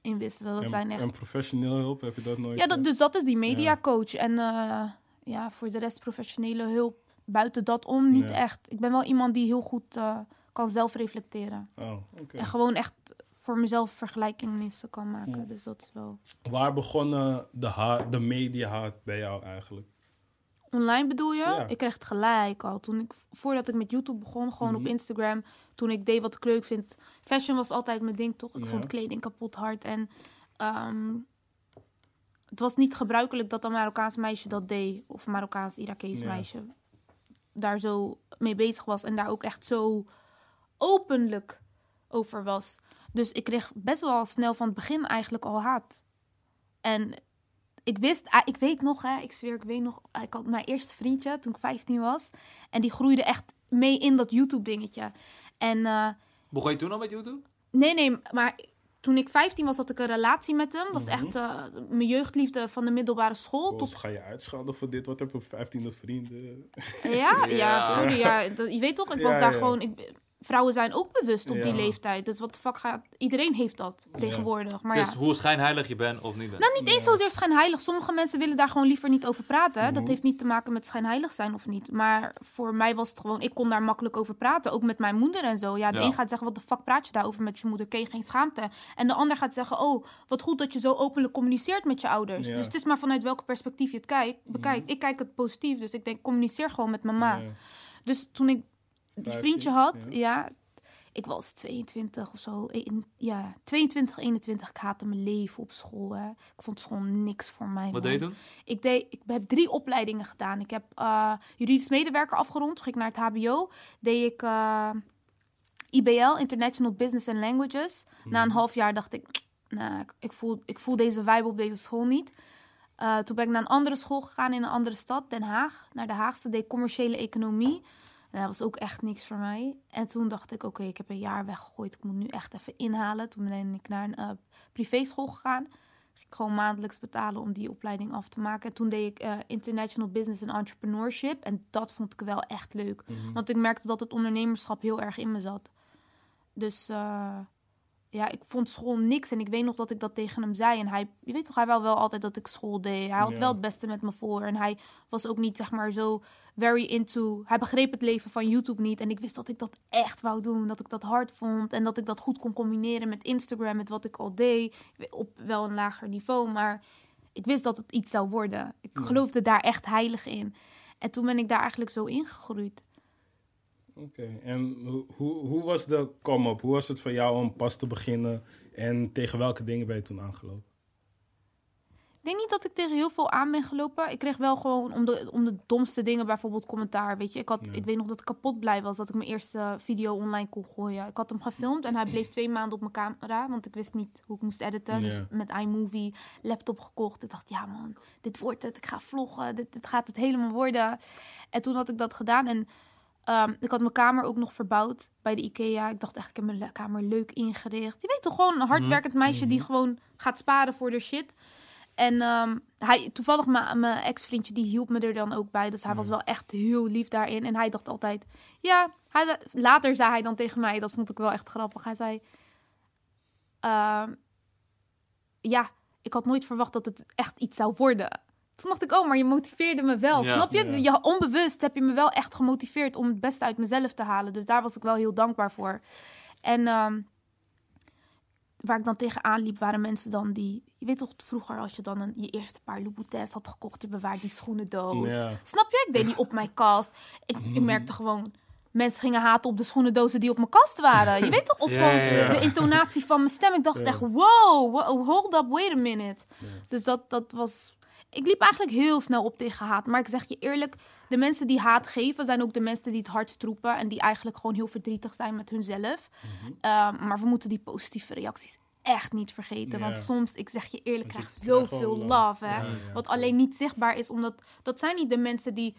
inwisselen. Dat En, zijn echt... en professioneel hulp, heb je dat nooit? Ja, dat, eh? dus dat is die mediacoach. En eh, ja, voor de rest professionele hulp buiten dat om niet echt. Ik ben wel iemand die heel goed eh, kan zelf reflecteren. Oh, oké. En gewoon echt voor mezelf vergelijkingen kan maken. Ja. Dus dat is wel... Waar begon eh, de, ha- de media-haat bij jou eigenlijk? Online bedoel je? Ja. Ik kreeg het gelijk al. Toen ik, voordat ik met YouTube begon, gewoon Mhm. op Instagram. Toen ik deed wat ik leuk vind. Fashion was altijd mijn ding, toch? Ik Ja. vond kleding kapot hard. En ehm, het was niet gebruikelijk dat een Marokkaans meisje dat deed. Of een Marokkaans-Irakees Ja. meisje. Daar zo mee bezig was. En daar ook echt zo openlijk over was. Dus ik kreeg best wel snel van het begin eigenlijk al haat. En ik wist, ah, ik weet nog, hè, ik zweer, ik weet nog, ik had mijn eerste vriendje toen ik 15 was. En die groeide echt mee in dat YouTube-dingetje. En eh, Begon je toen al met YouTube? nee, nee, maar toen ik 15 was, had ik een relatie met hem. Was Mhm. echt eh, mijn jeugdliefde van de middelbare school. Tot... Tot, Ga je uitschelden voor dit? Wat heb je op 15e vrienden? ja, <laughs> ja, Ja. sorry, ja, dat- je weet toch, ik Ja, was daar ja. gewoon. Ik, vrouwen zijn ook bewust op die leeftijd. Dus wat de fuck gaat. Iedereen heeft dat tegenwoordig. Maar dus ja. hoe schijnheilig je bent of niet bent. Nou, niet eens Ja. zozeer schijnheilig. Sommige mensen willen daar gewoon liever niet over praten. Dat Mhm. heeft niet te maken met schijnheilig zijn of niet. Maar voor mij was het gewoon, ik kon daar makkelijk over praten. Ook met mijn moeder en zo. Ja, de Ja. een gaat zeggen, wat de fuck praat je daarover met je moeder? Ken je geen schaamte? En de ander gaat zeggen, oh, wat goed dat je zo openlijk communiceert met je ouders. Ja. Dus het is maar vanuit welke perspectief je het kijkt, bekijkt. Ik kijk het positief, dus ik denk, communiceer gewoon met mama. Dus toen ik die 15, vriendje had, ja. ja. ik was 22 of zo. een- Ja, 22, 21. Ik haatte mijn leven op school. Hè. Ik vond school niks voor mij. Wat man. deed je toen? Ik, deed, ik heb drie opleidingen gedaan. Ik heb eh, juridisch medewerker afgerond. Toen ging ik naar het HBO. Deed ik eh, IBL, International Business and Languages. Na een half jaar dacht ik, nou, ik, voel, ik voel deze vibe op deze school niet. Eh, toen ben ik naar een andere school gegaan in een andere stad, Den Haag. Naar de Haagse, deed commerciële economie. Nou, dat was ook echt niks voor mij. En toen dacht ik, oké, ik heb een jaar weggegooid. Ik moet nu echt even inhalen. Toen ben ik naar een eh, privéschool gegaan. Ging ik gewoon maandelijks betalen om die opleiding af te maken. En toen deed ik eh, International Business and Entrepreneurship. En dat vond ik wel echt leuk. Mhm. Want ik merkte dat het ondernemerschap heel erg in me zat. Dus eh, ja, ik vond school niks. En ik weet nog dat ik dat tegen hem zei. En hij, je weet toch, hij wou wel altijd dat ik school deed. Hij had Ja. wel het beste met me voor. En hij was ook niet, zeg maar, zo very into... Hij begreep het leven van YouTube niet. En ik wist dat ik dat echt wou doen. Dat ik dat hard vond. En dat ik dat goed kon combineren met Instagram, met wat ik al deed. Op wel een lager niveau, maar ik wist dat het iets zou worden. Ik Ja. geloofde daar echt heilig in. En toen ben ik daar eigenlijk zo ingegroeid. Oké, en hoe, hoe, was de come-up? Hoe was het voor jou om pas te beginnen? En tegen welke dingen ben je toen aangelopen? Ik denk niet dat ik tegen heel veel aan ben gelopen. Ik kreeg wel gewoon om de, om de domste dingen, bijvoorbeeld commentaar. Weet je, ik, had, Ja. ik weet nog dat ik kapot blij was dat ik mijn eerste video online kon gooien. Ik had hem gefilmd en hij bleef twee maanden op mijn camera, want ik wist niet hoe ik moest editen. Dus met iMovie laptop gekocht. Ik dacht, ja man, dit wordt het. Ik ga vloggen. Dit, dit gaat het helemaal worden. En toen had ik dat gedaan en ehm, ik had mijn kamer ook nog verbouwd bij de IKEA. Ik dacht echt, ik heb mijn kamer leuk ingericht. Je weet toch gewoon een hardwerkend meisje die gewoon gaat sparen voor de shit. En ehm, hij, toevallig mijn ex-vriendje, die hielp me er dan ook bij. Dus hij was wel echt heel lief daarin. En hij dacht altijd, ja, hij, later zei hij dan tegen mij, dat vond ik wel echt grappig. Hij zei, ehm, ja, ik had nooit verwacht dat het echt iets zou worden. Toen dacht ik, oh, maar je motiveerde me wel. Ja. Snap je? Ja. Ja, onbewust heb je me wel echt gemotiveerd om het beste uit mezelf te halen. Dus daar was ik wel heel dankbaar voor. En ehm, waar ik dan tegenaan liep, waren mensen dan die... Je weet toch, vroeger als je dan een, je eerste paar Louboutins had gekocht... je bewaart die schoenendoos. Ja. Snap je? Ik deed die op mijn kast. Ik, ik merkte gewoon... Mensen gingen haten op de schoenendozen die op mijn kast waren. Je weet toch? Of gewoon de intonatie van mijn stem. Ik dacht echt, wow, wo- hold up, wait a minute. Dus dat, dat was... Ik liep eigenlijk heel snel op tegen haat. Maar ik zeg je eerlijk, de mensen die haat geven... zijn ook de mensen die het hardst roepen... en die eigenlijk gewoon heel verdrietig zijn met hunzelf. Mhm. Ehm, maar we moeten die positieve reacties echt niet vergeten. Want soms, ik zeg je eerlijk, krijg zoveel love, love. hè. Ja, ja. Wat alleen niet zichtbaar is, omdat dat zijn niet de mensen die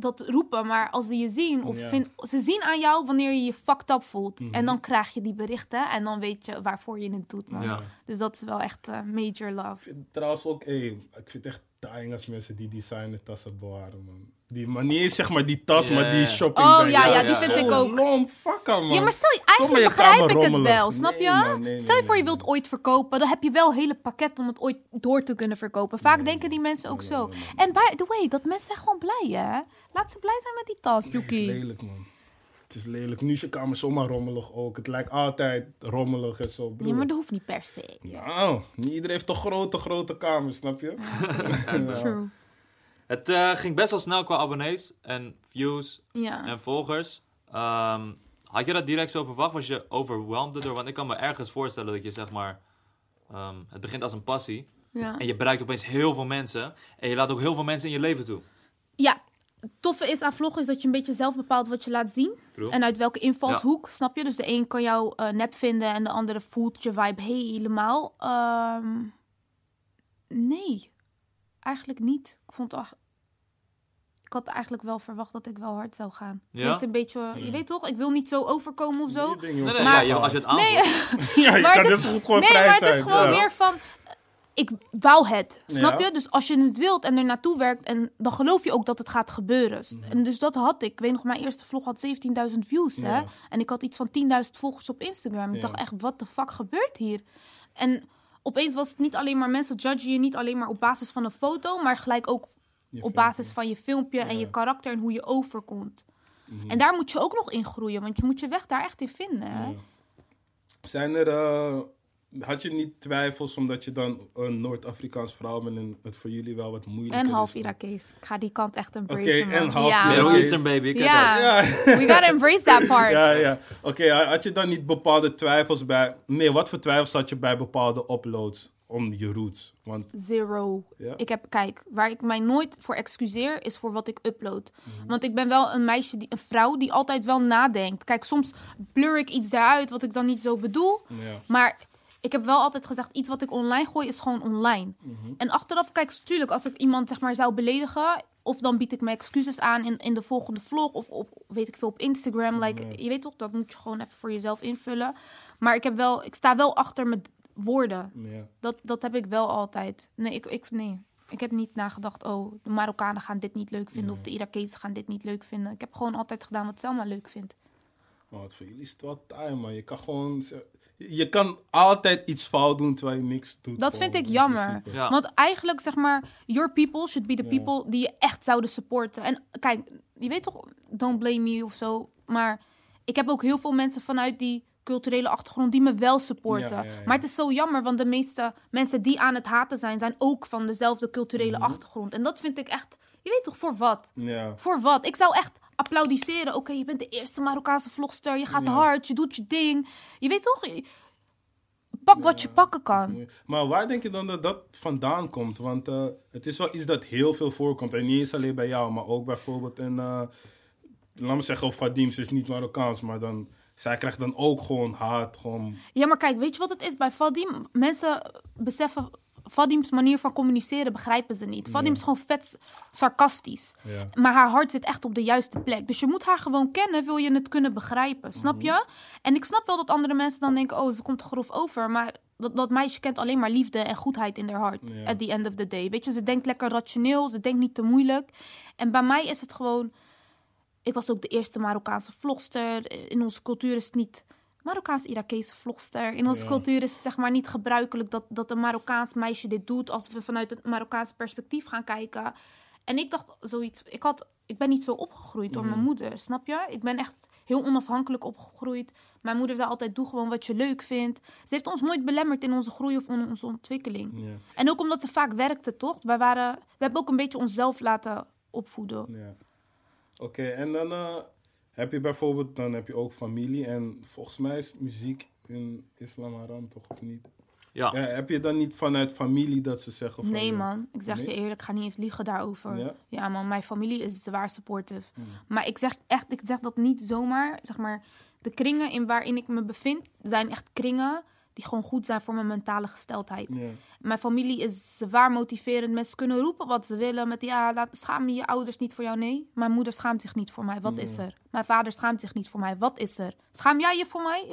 dat roepen, maar als ze je zien of Ja. vind, ze zien aan jou wanneer je je fucked up voelt. Mhm. En dan krijg je die berichten en dan weet je waarvoor je het doet, man. Ja. Dus dat is wel echt eh, major love. Ik vind trouwens ook, ik vind het echt dying als mensen die designer tassen bewaren, man. Die, maar niet eens zeg maar die tas, maar die shopping Oh, ja, ja, die vind ik ook. Long fucker, man. Ja, maar stel je, eigenlijk begrijp ik het wel, snap Nee, je? man, nee, nee, Stel je voor je wilt ooit verkopen, dan heb je wel een hele pakket om het ooit door te kunnen verkopen. Vaak denken die mensen ook zo. En by the way, dat mensen zijn gewoon blij, hè? Laat ze blij zijn met die tas, Yuki. lelijk, man. Het is lelijk. Nu is je kamer zomaar rommelig ook. Het lijkt altijd rommelig en zo, broer. Ja, maar dat hoeft niet per se. Nou, niet iedereen heeft toch grote, grote kamers, snap je? Ja. <laughs> True. Het eh, ging best wel snel qua abonnees en views Ja. en volgers. Ehm, had je dat direct zo verwacht? Was je overwhelmed erdoor? Want ik kan me ergens voorstellen dat je zeg maar... ehm, het begint als een passie. ja. En je bereikt opeens heel veel mensen. En je laat ook heel veel mensen in je leven toe. Ja, het toffe is aan vloggen is dat je een beetje zelf bepaalt wat je laat zien. True. En uit welke invalshoek, snap je? Dus de een kan jou eh, nep vinden en de andere voelt je vibe helemaal. Ehm, nee, eigenlijk niet. Ik vond het echt- Ik had eigenlijk wel verwacht dat ik wel hard zou gaan. Ja? Klinkt een beetje, je weet toch? Ik wil niet zo overkomen of zo. Nee, Maar- ja, als je het aanvoelt. Nee, <laughs> Ja, je Maar kan het dus is- goed gewoon nee maar het is gewoon Ja. meer van... Ik wou het, snap Ja. je? Dus als je het wilt en er naartoe werkt... En dan geloof je ook dat het gaat gebeuren. Mhm. En dus dat had ik. Ik weet nog, mijn eerste vlog had 17.000 views, hè? En ik had iets van 10.000 volgers op Instagram. Ik dacht echt, wat de fuck gebeurt hier? En opeens was het niet alleen maar... Mensen judgen je niet alleen maar op basis van een foto... maar gelijk ook Je op filmpje. basis van je filmpje en je karakter... en hoe je overkomt. Mhm. En daar moet je ook nog in groeien. Want je moet je weg daar echt in vinden, hè? Zijn er, eh, had je niet twijfels omdat je dan een Noord-Afrikaans vrouw bent en het voor jullie wel wat moeilijker En is? half Irakees. Ik ga die kant echt Oké, embracen, man. en half ja, Irakees. Man. Eastern baby, Ja. We gotta embrace that part. ja, ja. Oké, had je dan niet bepaalde twijfels bij... Nee, wat voor twijfels had je bij bepaalde uploads om je roots? Want, Zero. Ik heb, kijk, waar ik mij nooit voor excuseer, is voor wat ik upload. Want ik ben wel een meisje, die, een vrouw, die altijd wel nadenkt. Kijk, soms blur ik iets daaruit wat ik dan niet zo bedoel. Maar ik heb wel altijd gezegd, iets wat ik online gooi, is gewoon online. Mhm. En achteraf, kijk, natuurlijk, als ik iemand zeg maar zou beledigen... of dan bied ik mijn excuses aan in, in de volgende vlog... of op, weet ik veel, op Instagram. Like, Ja. Je weet toch, dat moet je gewoon even voor jezelf invullen. Maar ik, heb wel, ik sta wel achter mijn woorden. Ja. Dat, dat heb ik wel altijd. Nee ik, ik, nee, ik heb niet nagedacht... oh, de Marokkanen gaan dit niet leuk vinden... of de Irakezen gaan dit niet leuk vinden. Ik heb gewoon altijd gedaan wat Selma leuk vindt. Oh, wat voor jullie is het wel time, man. Je kan gewoon... Je kan altijd iets fout doen terwijl je niks doet. Dat vind ik jammer. Ja. Want eigenlijk, zeg maar, your people should be the Ja. people die je echt zouden supporten. En kijk, je weet toch, don't blame me of zo. Maar ik heb ook heel veel mensen vanuit die culturele achtergrond die me wel supporten. Ja, ja, ja. Maar het is zo jammer, want de meeste mensen die aan het haten zijn, zijn ook van dezelfde culturele Mhm. achtergrond. En dat vind ik echt, je weet toch, voor wat? Ja. Voor wat? Ik zou echt applaudisseren. Oké, je bent de eerste Marokkaanse vlogster. Je gaat Ja. hard, je doet je ding. Je weet toch? Pak wat je pakken kan. Maar waar denk je dan dat dat vandaan komt? Want eh, het is wel iets dat heel veel voorkomt. En niet eens alleen bij jou, maar ook bijvoorbeeld in... eh laat me zeggen, Vadim, ze is niet Marokkaans, maar dan... Zij krijgt dan ook gewoon haat, gewoon... Ja, maar kijk, weet je wat het is bij Vadim? Mensen beseffen Vadim's manier van communiceren begrijpen ze niet. Vadim is gewoon vet sarcastisch. Ja. Maar haar hart zit echt op de juiste plek. Dus je moet haar gewoon kennen, wil je het kunnen begrijpen. Snap Mhm. je? En ik snap wel dat andere mensen dan denken, oh, ze komt grof over. Maar dat, dat meisje kent alleen maar liefde en goedheid in haar hart. Ja. At the end of the day. Weet je, ze denkt lekker rationeel, ze denkt niet te moeilijk. En bij mij is het gewoon... Ik was ook de eerste Marokkaanse vlogster. In onze cultuur is het niet... Marokkaans-Irakese vlogster. In onze Ja. cultuur is het zeg maar niet gebruikelijk dat, dat een Marokkaans meisje dit doet als we vanuit het Marokkaanse perspectief gaan kijken. En ik dacht zoiets, ik, had, ik ben niet zo opgegroeid door Mhm. mijn moeder, snap je? Ik ben echt heel onafhankelijk opgegroeid. Mijn moeder zei altijd, doe gewoon wat je leuk vindt. Ze heeft ons nooit belemmerd in onze groei of in onze ontwikkeling. En ook omdat ze vaak werkte, toch? Wij waren, we hebben ook een beetje onszelf laten opvoeden. ja. Oké, en dan eh, heb je bijvoorbeeld... Dan heb je ook familie. En volgens mij is muziek in islam haram, toch? Of niet? Ja. Ja, heb je dan niet vanuit familie dat ze zeggen van... Nee ja, man, ik zeg Nee? je eerlijk, ik ga niet eens liegen daarover. Ja? Ja, man, mijn familie is zwaar supportive. Hmm. Maar ik zeg echt, ik zeg dat niet zomaar. Zeg maar, de kringen in waarin ik me bevind zijn echt kringen die gewoon goed zijn voor mijn mentale gesteldheid. Mijn familie is zwaar motiverend. Mensen kunnen roepen wat ze willen. Met ja, laat, schaam je ouders niet voor jou? Nee. Mijn moeder schaamt zich niet voor mij. Wat is er? Mijn vader schaamt zich niet voor mij. Wat is er? Schaam jij je voor mij?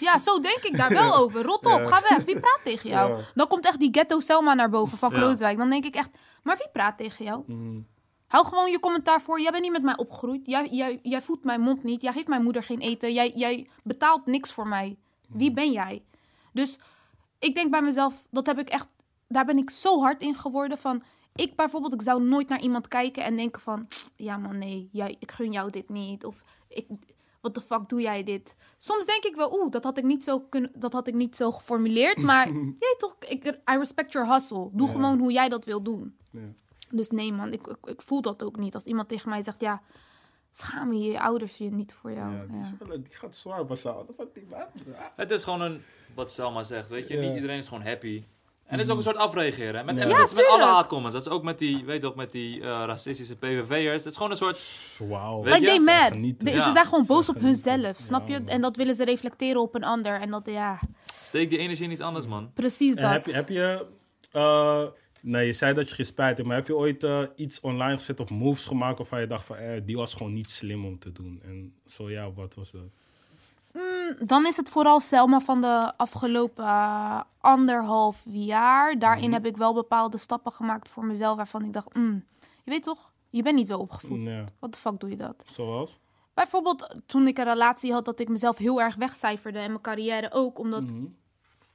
Ja, zo denk ik daar wel <laughs> over. Rot op, ga weg. Wie praat tegen jou? Ja. Dan komt echt die ghetto Selma naar boven van Ja. Krooswijk. Dan denk ik echt, maar wie praat tegen jou? Mhm. Hou gewoon je commentaar voor. Jij bent niet met mij opgegroeid. Jij, jij, jij voedt mijn mond niet. Jij geeft mijn moeder geen eten. Jij, jij betaalt niks voor mij. Wie ben jij? Dus ik denk bij mezelf, dat heb ik echt, daar ben ik zo hard in geworden van. Ik bijvoorbeeld, ik zou nooit naar iemand kijken en denken van, ja man, nee, jij, ik gun jou dit niet. Of ik, wat de fuck doe jij dit? Soms denk ik wel, oeh, dat had ik niet zo kunnen, dat had ik niet zo geformuleerd. Maar <laughs> jij toch, ik, I respect your hustle. Doe Ja. gewoon hoe jij dat wil doen. Ja. Dus nee man, ik, ik, ik voel dat ook niet. Als iemand tegen mij zegt, ja, schaam je je ouders je niet voor jou. Ja, die, is Ja. wel- die gaat zwaar basaal. Wat die wat? Ja. Het is gewoon een, wat Selma zegt, weet je, Ja. niet iedereen is gewoon happy. En het is ook een soort afreageren. Met, Ja. met alle haatcomments. Dat is ook met die, weet je ook, met die eh, racistische PVV'ers. Het is gewoon een soort... Wauw. Weet Like je? they mad. De- Ja. Ze zijn gewoon boos Ze op hunzelf, snap Ja, je? man. En dat willen ze reflecteren op een ander. En dat, ja, Steek die energie in iets anders, man. precies En dat. heb je, heb je eh, nee, je zei dat je geen spijt hebt, maar heb je ooit eh, iets online gezet of moves gemaakt waarvan je dacht van, eh, die was gewoon niet slim om te doen? En zo ja, wat was dat? Dan is het vooral Selma van de afgelopen eh, anderhalf jaar. Daarin Mhm. heb ik wel bepaalde stappen gemaakt voor mezelf waarvan ik dacht, mm, je weet toch, je bent niet zo opgevoed. Wat de fuck doe je dat? zoals? Bijvoorbeeld toen ik een relatie had, dat ik mezelf heel erg wegcijferde en mijn carrière ook. Omdat, Mhm.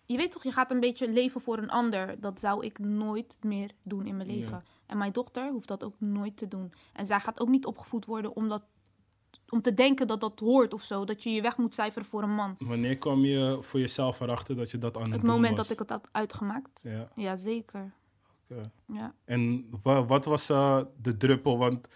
Je weet toch, je gaat een beetje leven voor een ander. Dat zou ik nooit meer doen in mijn leven. En mijn dochter hoeft dat ook nooit te doen. En zij gaat ook niet opgevoed worden om, dat, om te denken dat dat hoort of zo. Dat je je weg moet cijferen voor een man. Wanneer kwam je voor jezelf erachter dat je dat aan het, Het doen moment was? dat ik het had uitgemaakt. Ja, Jazeker. oké. Ja. En wa- wat was eh, de druppel? Want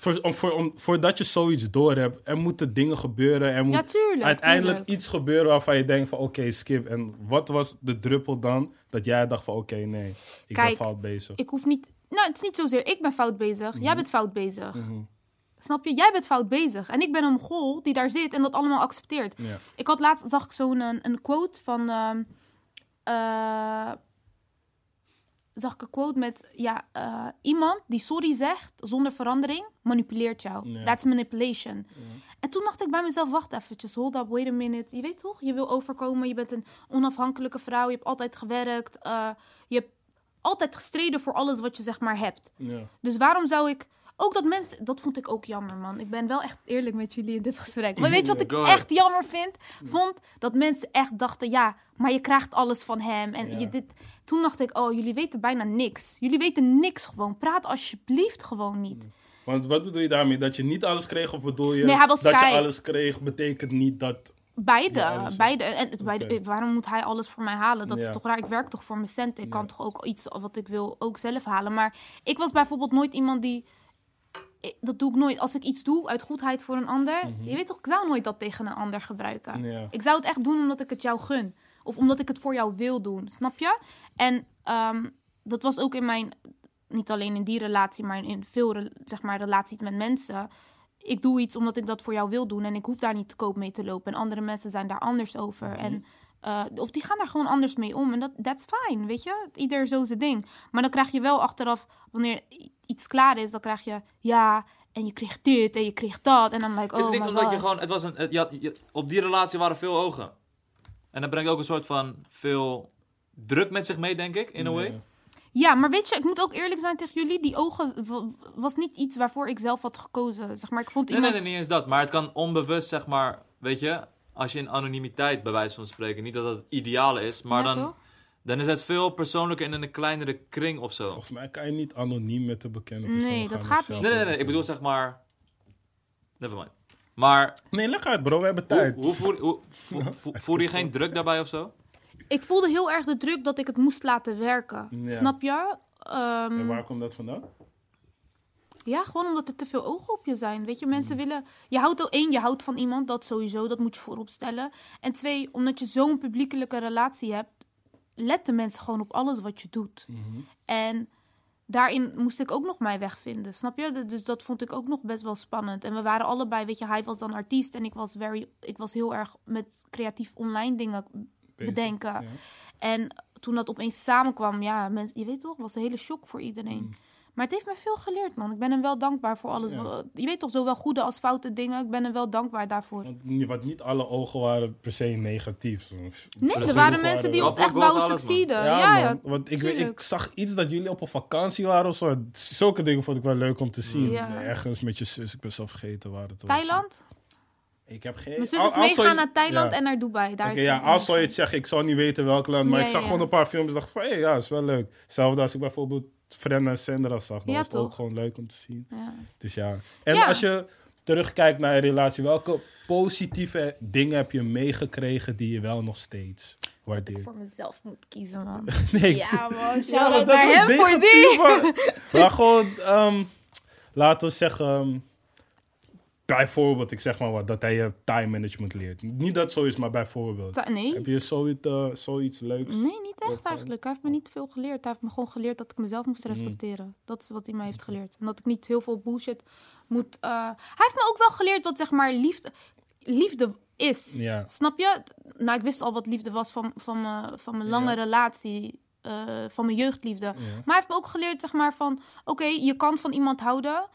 voor, om, voor, om, voordat je zoiets door hebt, er moeten dingen gebeuren. Er moet ja, tuurlijk. uiteindelijk tuurlijk. iets gebeuren waarvan je denkt van oké, skip. En wat was de druppel dan dat jij dacht van oké, nee, ik ben fout bezig. Ik hoef niet... Nou, het is niet zozeer ik ben fout bezig. Jij bent fout bezig. Mhm. Snap je? Jij bent fout bezig. En ik ben een gol die daar zit en dat allemaal accepteert. Ik had laatst, zag ik zo'n een, een quote van... ehm, eh, zag ik een quote met... Ja, eh, iemand die sorry zegt zonder verandering, manipuleert jou. Ja. That's manipulation. En toen dacht ik bij mezelf, wacht eventjes, hold up, wait a minute. Je weet toch, je wil overkomen, je bent een onafhankelijke vrouw. Je hebt altijd gewerkt. eh, je hebt altijd gestreden voor alles wat je zeg maar hebt. Ja. Dus waarom zou ik... Ook dat mensen... Dat vond ik ook jammer, man. Ik ben wel echt eerlijk met jullie in dit gesprek. Maar weet je wat ik echt jammer vind? Vond dat mensen echt dachten... Ja, maar je krijgt alles van hem. En Ja. je dit... Toen dacht ik, oh, jullie weten bijna niks. Jullie weten niks gewoon. Praat alsjeblieft gewoon niet. Want wat bedoel je daarmee? Dat je niet alles kreeg of bedoel je Nee, dat je alles kreeg betekent niet dat... Beide, beide. En het, beide, Oké. waarom moet hij alles voor mij halen? Dat Ja. is toch raar? Ik werk toch voor mijn centen. Ik kan toch ook iets wat ik wil ook zelf halen. Maar ik was bijvoorbeeld nooit iemand die... ik- Dat doe ik nooit. Als ik iets doe uit goedheid voor een ander... Je weet toch, ik zou nooit dat tegen een ander gebruiken. Mhm. Ja. Ik zou het echt doen omdat ik het jou gun. Of omdat ik het voor jou wil doen. Snap je? En ehm, dat was ook in mijn... Niet alleen in die relatie, maar in veel zeg maar, relaties met mensen ik doe iets omdat ik dat voor jou wil doen en ik hoef daar niet te koop mee te lopen. En andere mensen zijn daar anders over. Mhm. En, eh, of die gaan daar gewoon anders mee om. En dat that's fine, weet je? Ieder zo zijn ding. Maar dan krijg je wel achteraf, wanneer iets klaar is, dan krijg je ja, en je kreeg dit en je kreeg dat. En dan like, is oh het niet my omdat je gewoon... Het was een, het- je had- je- op die relatie waren veel ogen. En dat brengt ook een soort van veel druk met zich mee, denk ik, in a way. Ja. Ja, maar weet je, ik moet ook eerlijk zijn tegen jullie. Die ogen wa- was niet iets waarvoor ik zelf had gekozen. Zeg maar, ik vond Nee, iemand... nee, nee, niet eens dat. Maar het kan onbewust, zeg maar, weet je, als je in anonimiteit, bij wijze van spreken, niet dat dat het ideale is, maar Ja, dan, toch? dan is het veel persoonlijker en in een kleinere kring of zo. Volgens mij kan je niet anoniem met de bekende persoon Nee, dat gaat niet. Nee, nee, nee, ik bedoel zeg maar. Nevermind. Maar Nee, leg uit bro, we hebben tijd. hoe voel, hoe, <laughs> voel, je geen druk daarbij of zo? Ik voelde heel erg de druk dat ik het moest laten werken. Ja. Snap je? Ehm, En waar komt dat vandaan? Ja, gewoon omdat er te veel ogen op je zijn. Weet je, mensen willen. Je houdt al één, je houdt van iemand, dat sowieso, dat moet je voorop stellen. En twee, omdat je zo'n publiekelijke relatie hebt, letten mensen gewoon op alles wat je doet. Mhm. En daarin moest ik ook nog mijn weg vinden, snap je? Dus dat vond ik ook nog best wel spannend. En we waren allebei, weet je, hij was dan artiest en ik was, very, ik was heel erg met creatief online dingen Bezig, bedenken. ja. En toen dat opeens samenkwam, ja, mensen, je weet toch, was een hele shock voor iedereen. Mm. Maar het heeft me veel geleerd, man. Ik ben hem wel dankbaar voor alles. Ja. Je weet toch, zowel goede als foute dingen. Ik ben hem wel dankbaar daarvoor. Want niet, alle ogen waren per se negatief. Nee, er waren mensen die ons echt wouden succeeden. Ja, Ja. Want ik, weet, ik zag iets dat jullie op een vakantie waren of zo. Zulke dingen vond ik wel leuk om te zien. Ja. Ergens met je zus. Ik ben zelf vergeten waar het was. Thailand? Ik heb geen... Mijn zus is als meegaan zou je- naar Thailand ja. en naar Dubai. Daar is ja, als zou je het zeggen, ik zou niet weten welk land, maar Ja, ik zag ja, gewoon een paar films en dacht van, hé, hey, ja, is wel leuk. Hetzelfde als ik bijvoorbeeld Frenna en Sandra zag, Ja, was het ook gewoon leuk om te zien. Ja. Dus ja. En Ja. als je terugkijkt naar je relatie, welke positieve dingen heb je meegekregen die je wel nog steeds waardeert? Voor mezelf moet kiezen, man. <laughs> Nee, Ja, man. Ja, Shout maar out dat naar hem voor die. <laughs> Maar gewoon, ehm, laten we zeggen, ehm, bijvoorbeeld, ik zeg maar wat, dat hij je time management leert. Niet dat zo is, maar bijvoorbeeld. Ta- Nee. Heb je zoiets, eh, zoiets leuks? Nee, niet echt eigenlijk. Hij heeft me niet veel geleerd. Hij heeft me gewoon geleerd dat ik mezelf moest respecteren. Dat is wat hij mij heeft geleerd. En dat ik niet heel veel bullshit moet... eh, Hij heeft me ook wel geleerd wat zeg maar liefde, liefde is. Ja. Snap je? Nou, ik wist al wat liefde was van, van, mijn, van mijn lange Ja. relatie. eh, van mijn jeugdliefde. Ja. Maar hij heeft me ook geleerd, zeg maar, van... Oké, je kan van iemand houden...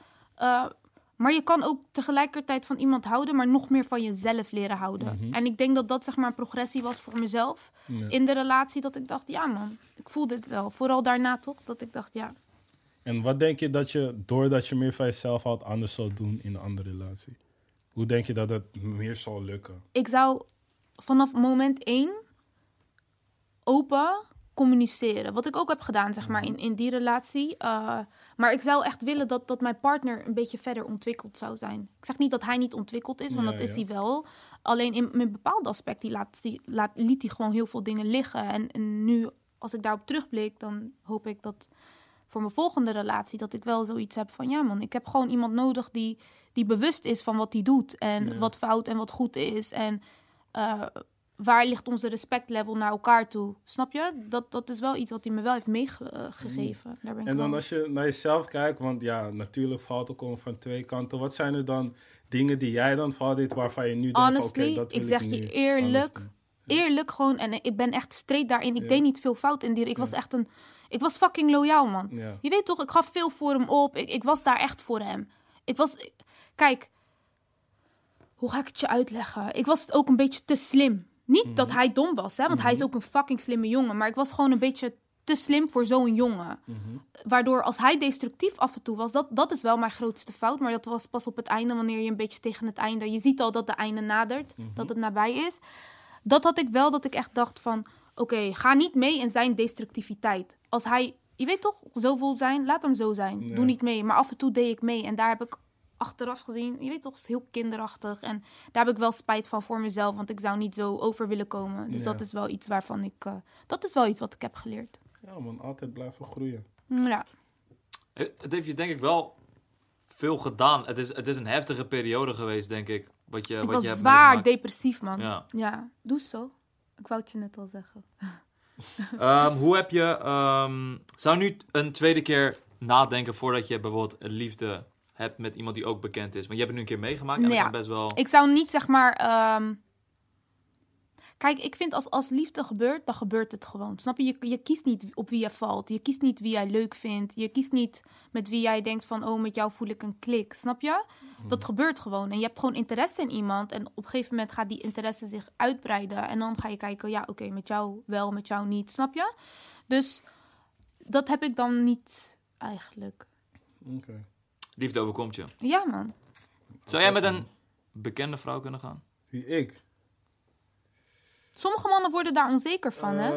maar je kan ook tegelijkertijd van iemand houden... maar nog meer van jezelf leren houden. Mhm. En ik denk dat dat, zeg maar, een progressie was voor mezelf... Ja. in de relatie, dat ik dacht... Ja, man, ik voel dit wel. Vooral daarna, toch? Dat ik dacht, ja... En wat denk je dat je, doordat je meer van jezelf houdt, anders zou doen in een andere relatie? Hoe denk je dat het meer zal lukken? Ik zou vanaf moment één... open communiceren. Wat ik ook heb gedaan, zeg maar, in, in die relatie. Uh, maar ik zou echt willen dat, dat mijn partner een beetje verder ontwikkeld zou zijn. Ik zeg niet dat hij niet ontwikkeld is, want Ja, dat is ja. hij wel. Alleen in, in bepaalde aspecten laat, die, laat, liet hij gewoon heel veel dingen liggen. En, en nu, als ik daarop terugblik, dan hoop ik dat voor mijn volgende relatie... dat ik wel zoiets heb van, ja man, ik heb gewoon iemand nodig die, die bewust is van wat hij doet. En Ja. wat fout en wat goed is. En uh, waar ligt onze respectlevel naar elkaar toe? Snap je? Dat, dat is wel iets wat hij me wel heeft meegegeven. Daar ben ik En dan als je naar jezelf kijkt, want ja, natuurlijk valt ook van twee kanten. Wat zijn er dan dingen die jij dan fout deed waarvan je nu denkt oké, dat wil ik zeg nu je eerlijk, Eerlijk gewoon, en ik ben echt straight daarin. Ik deed niet veel fout in die. Ik was echt een. Ik was fucking loyaal, man. Je weet toch, ik gaf veel voor hem op. Ik, ik was daar echt voor hem. Ik was. Kijk, hoe ga ik het je uitleggen? Ik was ook een beetje te slim. Niet Mhm. dat hij dom was, hè, want hij is ook een fucking slimme jongen. Maar ik was gewoon een beetje te slim voor zo'n jongen. Mhm. Waardoor als hij destructief af en toe was, dat, dat is wel mijn grootste fout. Maar dat was pas op het einde, wanneer je een beetje tegen het einde... Je ziet al dat de einde nadert, Mhm. dat het nabij is. Dat had ik wel, dat ik echt dacht van... Oké, ga niet mee in zijn destructiviteit. Als hij, je weet toch, zo zijn, laat hem zo zijn. Doe niet mee. Maar af en toe deed ik mee. En daar heb ik achteraf gezien, je weet toch, het is heel kinderachtig. En daar heb ik wel spijt van voor mezelf, want ik zou niet zo over willen komen. Dus Ja. dat is wel iets waarvan ik... eh, dat is wel iets wat ik heb geleerd. ja, man, altijd blijven groeien. Ja. Eh, Het heeft je denk ik wel veel gedaan. Het is, het is een heftige periode geweest, denk ik. Wat je, Ik wat was je hebt zwaar meegemaakt. depressief, man. Ja. Ja, doe zo. Ik wou het je net al zeggen. <laughs> Ehm, hoe heb je... ehm, zou nu een tweede keer nadenken voordat je bijvoorbeeld een liefde hebt met iemand die ook bekend is? Want je hebt het nu een keer meegemaakt en Ja. dat best wel... Ik zou niet zeg maar. ehm, Kijk, ik vind als, als liefde gebeurt, dan gebeurt het gewoon. Snap je? je? Je kiest niet op wie je valt. Je kiest niet wie jij leuk vindt. Je kiest niet met wie jij denkt van, oh, met jou voel ik een klik. Snap je? Dat gebeurt gewoon. En je hebt gewoon interesse in iemand. En op een gegeven moment gaat die interesse zich uitbreiden. En dan ga je kijken, ja, oké, met jou wel, met jou niet. Snap je? Dus dat heb ik dan niet eigenlijk. Oké. Liefde overkomt je. Ja, man. Zou jij met een bekende vrouw kunnen gaan? Wie ik? Sommige mannen worden daar onzeker van, hè?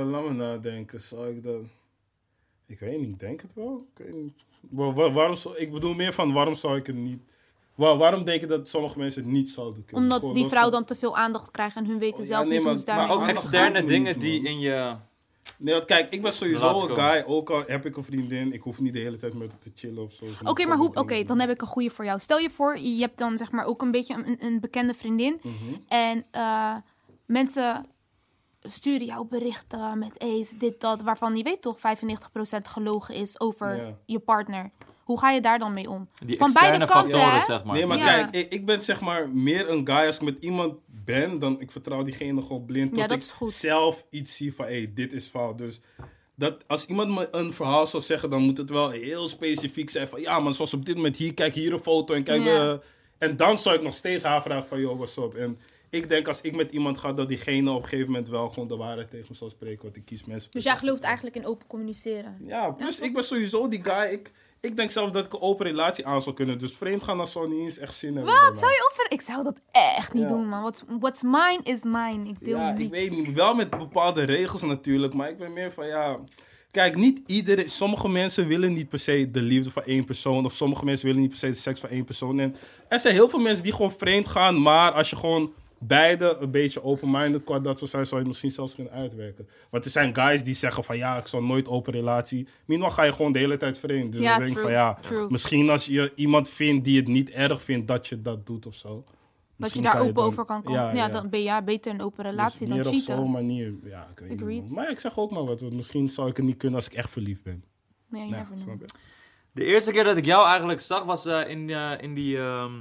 Eh, laat me nadenken. Zou ik dat... Ik weet niet, ik denk het wel. Ik, weet niet. Wa- wa- waarom zou... ik bedoel meer van waarom zou ik het niet... Wa- waarom denk je dat sommige mensen het niet zouden kunnen? Omdat Gewoon die los vrouw van- dan te veel aandacht krijgt en hun weten Oh, ja, zelf nee, niet maar- hoe ze maar daarmee Maar ook externe dingen die in je... Nee, want kijk, ik ben sowieso een guy. Ook al heb ik een vriendin, ik hoef niet de hele tijd met haar te chillen of zo. Oké, maar hoe? Oké, dan heb ik een goede voor jou. Stel je voor, je hebt dan zeg maar ook een beetje een, een bekende vriendin. Mhm. En eh, mensen sturen jou berichten met eens, dit, dat, waarvan je weet toch 95% gelogen is over je partner. Hoe ga je daar dan mee om? Die Van beide kanten, factoren, hè? zeg maar. Nee, maar Ja. kijk, ik, ik ben zeg maar meer een guy als ik met iemand ben, dan ik vertrouw diegene gewoon blind tot Ja, dat ik is goed. zelf iets zie van, hé, hey, dit is fout. Dus dat, als iemand me een verhaal zou zeggen, dan moet het wel heel specifiek zijn van, ja man, zoals op dit moment hier, kijk hier een foto en kijk... Ja. eh, en dan zou ik nog steeds haar vragen van, joh, what's up? En ik denk als ik met iemand ga, dat diegene op een gegeven moment wel gewoon de waarheid tegen me zal spreken, want ik kies mensen. Dus jij gelooft eigenlijk in open communiceren. Ja, plus Ja, ik ben sowieso die guy, ik... Ik denk zelf dat ik een open relatie aan zou kunnen. Dus vreemd gaan, dat zou niet eens echt zin hebben. Wat? Zou je over... Ik zou dat echt niet Ja. doen, man. What's, what's mine is mine. Ik deel Ja, ik weet niet. Wel met bepaalde regels natuurlijk. Maar ik ben meer van ja. Kijk, niet iedereen. Sommige mensen willen niet per se de liefde van één persoon. Of sommige mensen willen niet per se de seks van één persoon. En er zijn heel veel mensen die gewoon vreemd gaan. Maar als je gewoon beide een beetje open-minded qua dat soort zijn, zou je misschien zelfs kunnen uitwerken. Want er zijn guys die zeggen van ja, ik zal nooit open relatie. Minimaal ga je gewoon de hele tijd vreemd. Dus Ja, dan denk ik true, van ja, true. misschien als je iemand vindt die het niet erg vindt dat je dat doet of zo. Dat je Misschien daar open dan- over kan komen. Ja, ja. dan ben je beter een open relatie dus dan meer op cheaten. zo'n manier. Ja, ik weet niet. Maar ik zeg ook maar wat. want misschien zou ik het niet kunnen als ik echt verliefd ben. Nee, Nee, snap je? De eerste keer dat ik jou eigenlijk zag was eh, in, eh, in, die, ehm,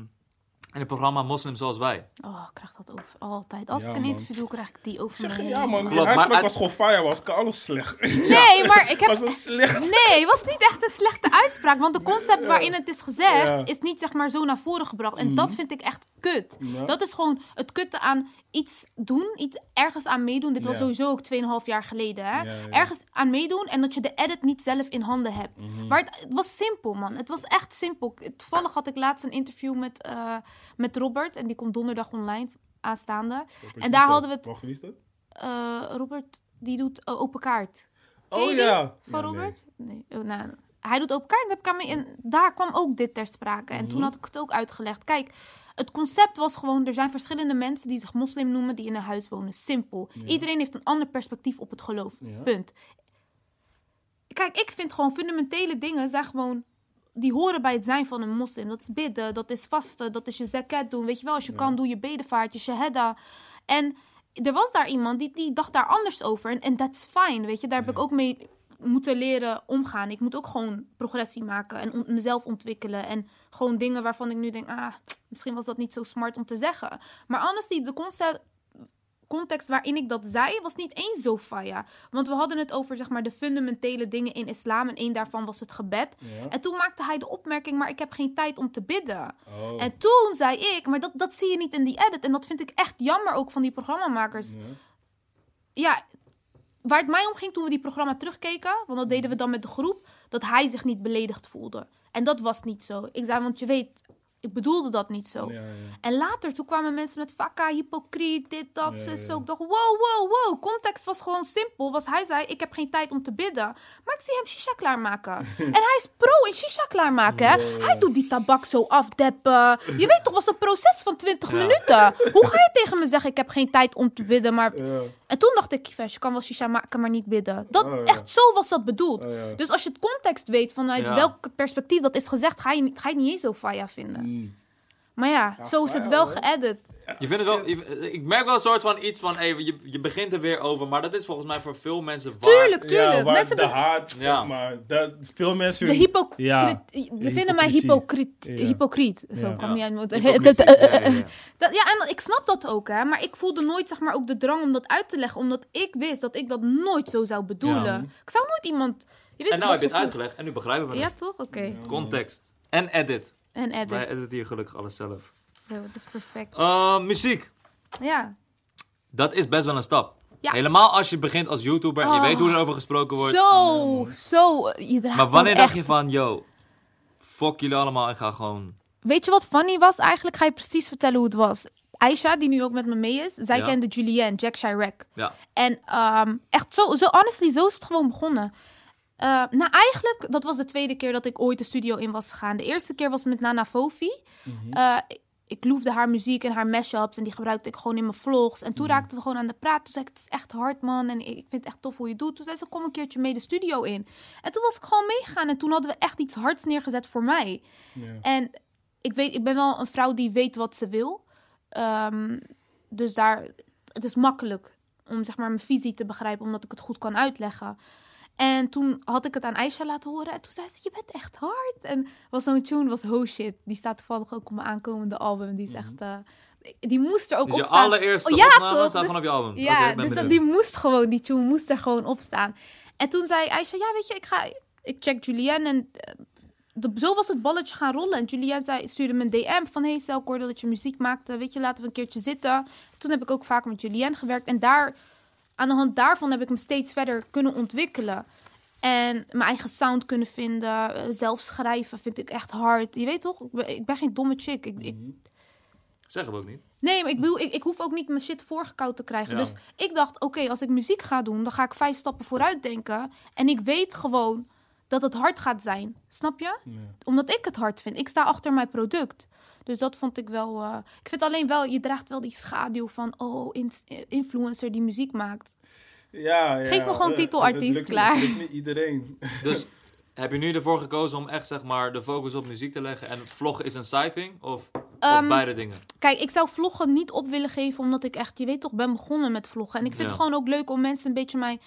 in het programma Moslim Zoals Wij. Oh, ik krijg dat over altijd. Als Ja, ik een interview doe, krijg ik die over zeg me ja man, die Klopt, maar uitspraak uit- was gewoon fire, was alles slecht. <laughs> Nee, maar ik heb was slecht. Nee, het was niet echt een slechte uitspraak. Want de concept Ja. waarin het is gezegd, Ja. is niet zeg maar zo naar voren gebracht. En dat vind ik echt kut. Ja. Dat is gewoon het kutte aan iets doen, iets ergens aan meedoen. Dit was sowieso ook 2,5 jaar geleden. Hè? Ja, ja. Ergens aan meedoen en dat je de edit niet zelf in handen hebt. Mhm. Maar het, het was simpel, man. Het was echt simpel. Toevallig had ik laatst een interview met, eh, met Robert. En die komt donderdag online aanstaande. En daar hadden we het- Wacht, wie is dat? Eh, Robert, die doet eh, open kaart. Ken Oh ja. Van Ja. Robert? Nee. Oh, nou, hij doet open kaart. en Heb ik aan en daar kwam ook dit ter sprake. En Mhm. toen had ik het ook uitgelegd. Kijk, het concept was gewoon... Er zijn verschillende mensen die zich moslim noemen... die in een huis wonen. Simpel. Ja. Iedereen heeft een ander perspectief op het geloof. Ja. Punt. Kijk, ik vind gewoon fundamentele dingen... zijn gewoon... Die horen bij het zijn van een moslim. Dat is bidden, dat is vasten, dat is je zakat doen. Weet je wel, als je Ja. kan, doe je bedevaart, je shahada. En er was daar iemand die, die dacht daar anders over. En en that's fine, weet je. Daar heb ik ook mee moeten leren omgaan. Ik moet ook gewoon progressie maken en mezelf ontwikkelen. En gewoon dingen waarvan ik nu denk, ah, misschien was dat niet zo smart om te zeggen. Maar honestly, de concept, context waarin ik dat zei, was niet eens zo faya. Want we hadden het over, zeg maar, de fundamentele dingen in islam. En één daarvan was het gebed. Ja. En toen maakte hij de opmerking, maar ik heb geen tijd om te bidden. Oh. En toen zei ik, maar dat, dat zie je niet in die edit. En dat vind ik echt jammer ook van die programmamakers. Ja. Ja, waar het mij om ging toen we die programma terugkeken, want dat deden we dan met de groep, dat hij zich niet beledigd voelde. En dat was niet zo. Ik zei, want je weet, ik bedoelde dat niet zo. Ja, ja. En later, toen kwamen mensen met vakka, hypocriet, dit, dat, zus, ja. zo. Ik dacht, wow, wow, wow. Context was gewoon simpel. Was hij zei, ik heb geen tijd om te bidden. Maar ik zie hem shisha klaarmaken. <laughs> en hij is pro in shisha klaarmaken, hè. Hij doet die tabak zo afdeppen. Je weet toch, was een proces van 20 Ja. minuten. Hoe ga je tegen me zeggen, ik heb geen tijd om te bidden, maar... En toen dacht ik, Kivesh, je kan wel shisha maken, maar niet bidden. Dat, Oh, ja. Echt, zo was dat bedoeld. Oh, ja. Dus als je het context weet vanuit Ja. welk perspectief dat is gezegd, ga je, ga je het niet eens zo faya vinden. Mm. Maar ja, Ja, zo is het wel hoor. geëdit. Je vindt het wel, je- ik merk wel een soort van iets van, hey, je, je begint er weer over, maar dat is volgens mij voor veel mensen waar. Tuurlijk, tuurlijk. Ja, waar Mensen de haat, Ja. zeg maar. Dat, veel mensen... de hypocriet. Ja. Ze vinden mij hypocriet. Ja. Hypocriet. Zo mijn mond. Hypocrisie. <laughs> Dat- Ja, ja, ja. <laughs> dat- Ja, en ik snap dat ook, hè. Maar ik voelde nooit, zeg maar, ook de drang om dat uit te leggen. Omdat ik wist dat ik dat nooit zo zou bedoelen. Ja. Ik zou nooit iemand... Je weet En nou heb je het uitgelegd en nu begrijpen we het. Ja, toch? Oké. Ja. Context. En edit. En edit. Wij editen hier gelukkig alles zelf. Dat is perfect. Uh, muziek. Ja. Dat is best wel een stap. Ja. Helemaal als je begint als YouTuber en je Oh. weet hoe er over gesproken wordt. Zo, zo. Je draagt Maar wanneer dacht echt- je van, yo, fuck jullie allemaal en ga gewoon... Weet je wat funny was? Eigenlijk ga je precies vertellen hoe het was. Aisha, die nu ook met me mee is, zij Ja. kende Julianne, Jack Chirac. Ja. En ehm, echt zo, zo, honestly, zo is het gewoon begonnen. Eh, nou, eigenlijk, dat was de tweede keer dat ik ooit de studio in was gegaan. De eerste keer was met Nana Fofi. Mhm. Eh, ik loefde haar muziek en haar mashups en die gebruikte ik gewoon in mijn vlogs. En Mhm. toen raakten we gewoon aan de praat. Toen zei ik, het is echt hard, man. En ik vind het echt tof hoe je het doet. Toen zei ze, kom een keertje mee de studio in. En toen was ik gewoon meegegaan. En toen hadden we echt iets hards neergezet voor mij. En ik, weet, ik ben wel een vrouw die weet wat ze wil. Ehm, dus daar, het is makkelijk om zeg maar mijn visie te begrijpen, omdat ik het goed kan uitleggen. En toen had ik het aan Aisha laten horen. En toen zei ze, je bent echt hard. En was zo'n tune, was Oh Shit. Die staat toevallig ook op mijn aankomende album. Die is echt... Uh, die moest er ook dus op je staan. allereerste Oh, ja, opname toch? staat Dus- gewoon op je album. Ja, dus dat, die moest gewoon, die tune moest er gewoon op staan. En toen zei Aisha, ja, weet je, ik ga, ik check Julianne en eh, de, zo was het balletje gaan rollen. En Julianne zei, stuurde me een DM van, hey Stel, ik hoorde dat je muziek maakte, weet je, laten we een keertje zitten. Toen heb ik ook vaak met Julianne gewerkt en daar, aan de hand daarvan heb ik me steeds verder kunnen ontwikkelen. En mijn eigen sound kunnen vinden, eh, zelf schrijven vind ik echt hard. Je weet toch, ik ben, ik ben geen domme chick. Ik, ik, Zeggen we ook niet. Nee, maar ik, bedoel, ik, ik hoef ook niet mijn shit voorgekoud te krijgen. Ja. Dus ik dacht, oké, als ik muziek ga doen, dan ga ik vijf stappen vooruit denken. En ik weet gewoon dat het hard gaat zijn. Snap je? Ja. Omdat ik het hard vind. Ik sta achter mijn product. Dus dat vond ik wel... eh, ik vind alleen wel, je draagt wel die schaduw van... Oh, in- influencer die muziek maakt. Ja, ja. Geef me gewoon titelartiest, klaar. Het lukt niet iedereen. <laughs> Dus heb je nu ervoor gekozen om echt zeg maar de focus op muziek te leggen en vloggen is een side thing? Of, of Ehm, beide dingen? Kijk, ik zou vloggen niet op willen geven, omdat ik echt, je weet toch, ben begonnen met vloggen. En ik vind Ja. het gewoon ook leuk om mensen een beetje mij,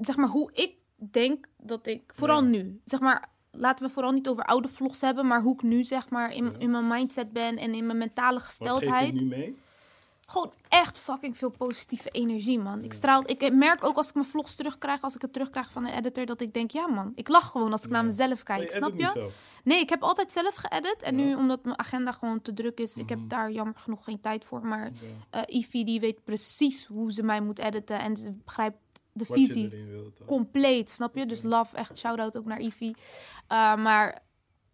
zeg maar, hoe ik denk dat ik, vooral Ja. nu, zeg maar, laten we vooral niet over oude vlogs hebben, maar hoe ik nu, zeg maar, in, Ja. in mijn mindset ben en in mijn mentale Wat geef je gesteldheid. nu mee? Gewoon echt fucking veel positieve energie, man. Ik straal, ik merk ook als ik mijn vlogs terugkrijg, als ik het terugkrijg van een editor, dat ik denk, ja man, ik lach gewoon als ik naar mezelf kijk, snap je? Nee, ik heb altijd zelf geëdit. En nu, omdat mijn agenda gewoon te druk is, ik heb Mhm. daar jammer genoeg geen tijd voor. Maar eh Ivy, die weet precies hoe ze mij moet editen. En ze begrijpt de Wat visie compleet, snap je? Dus love, echt shout-out ook naar Ivy. Eh, maar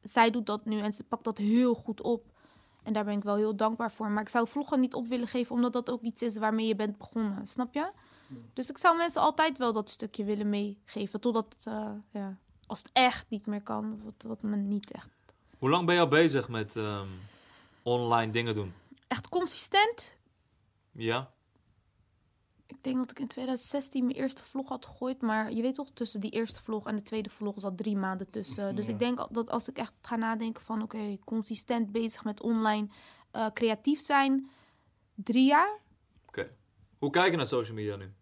zij doet dat nu en ze pakt dat heel goed op. En daar ben ik wel heel dankbaar voor. Maar ik zou vloggen niet op willen geven, omdat dat ook iets is waarmee je bent begonnen. Snap je? Dus ik zou mensen altijd wel dat stukje willen meegeven. Totdat, eh, ja, als het echt niet meer kan, wat, wat me niet echt Hoe lang ben je al bezig met ehm, online dingen doen? echt consistent. Ja? Ik denk dat ik in 2016 mijn eerste vlog had gegooid. Maar je weet toch, tussen die eerste vlog en de tweede vlog zat drie maanden tussen. Dus Ja. ik denk dat als ik echt ga nadenken van... Oké, consistent bezig met online eh, creatief zijn. Drie jaar. Oké. Hoe kijk je naar social media nu?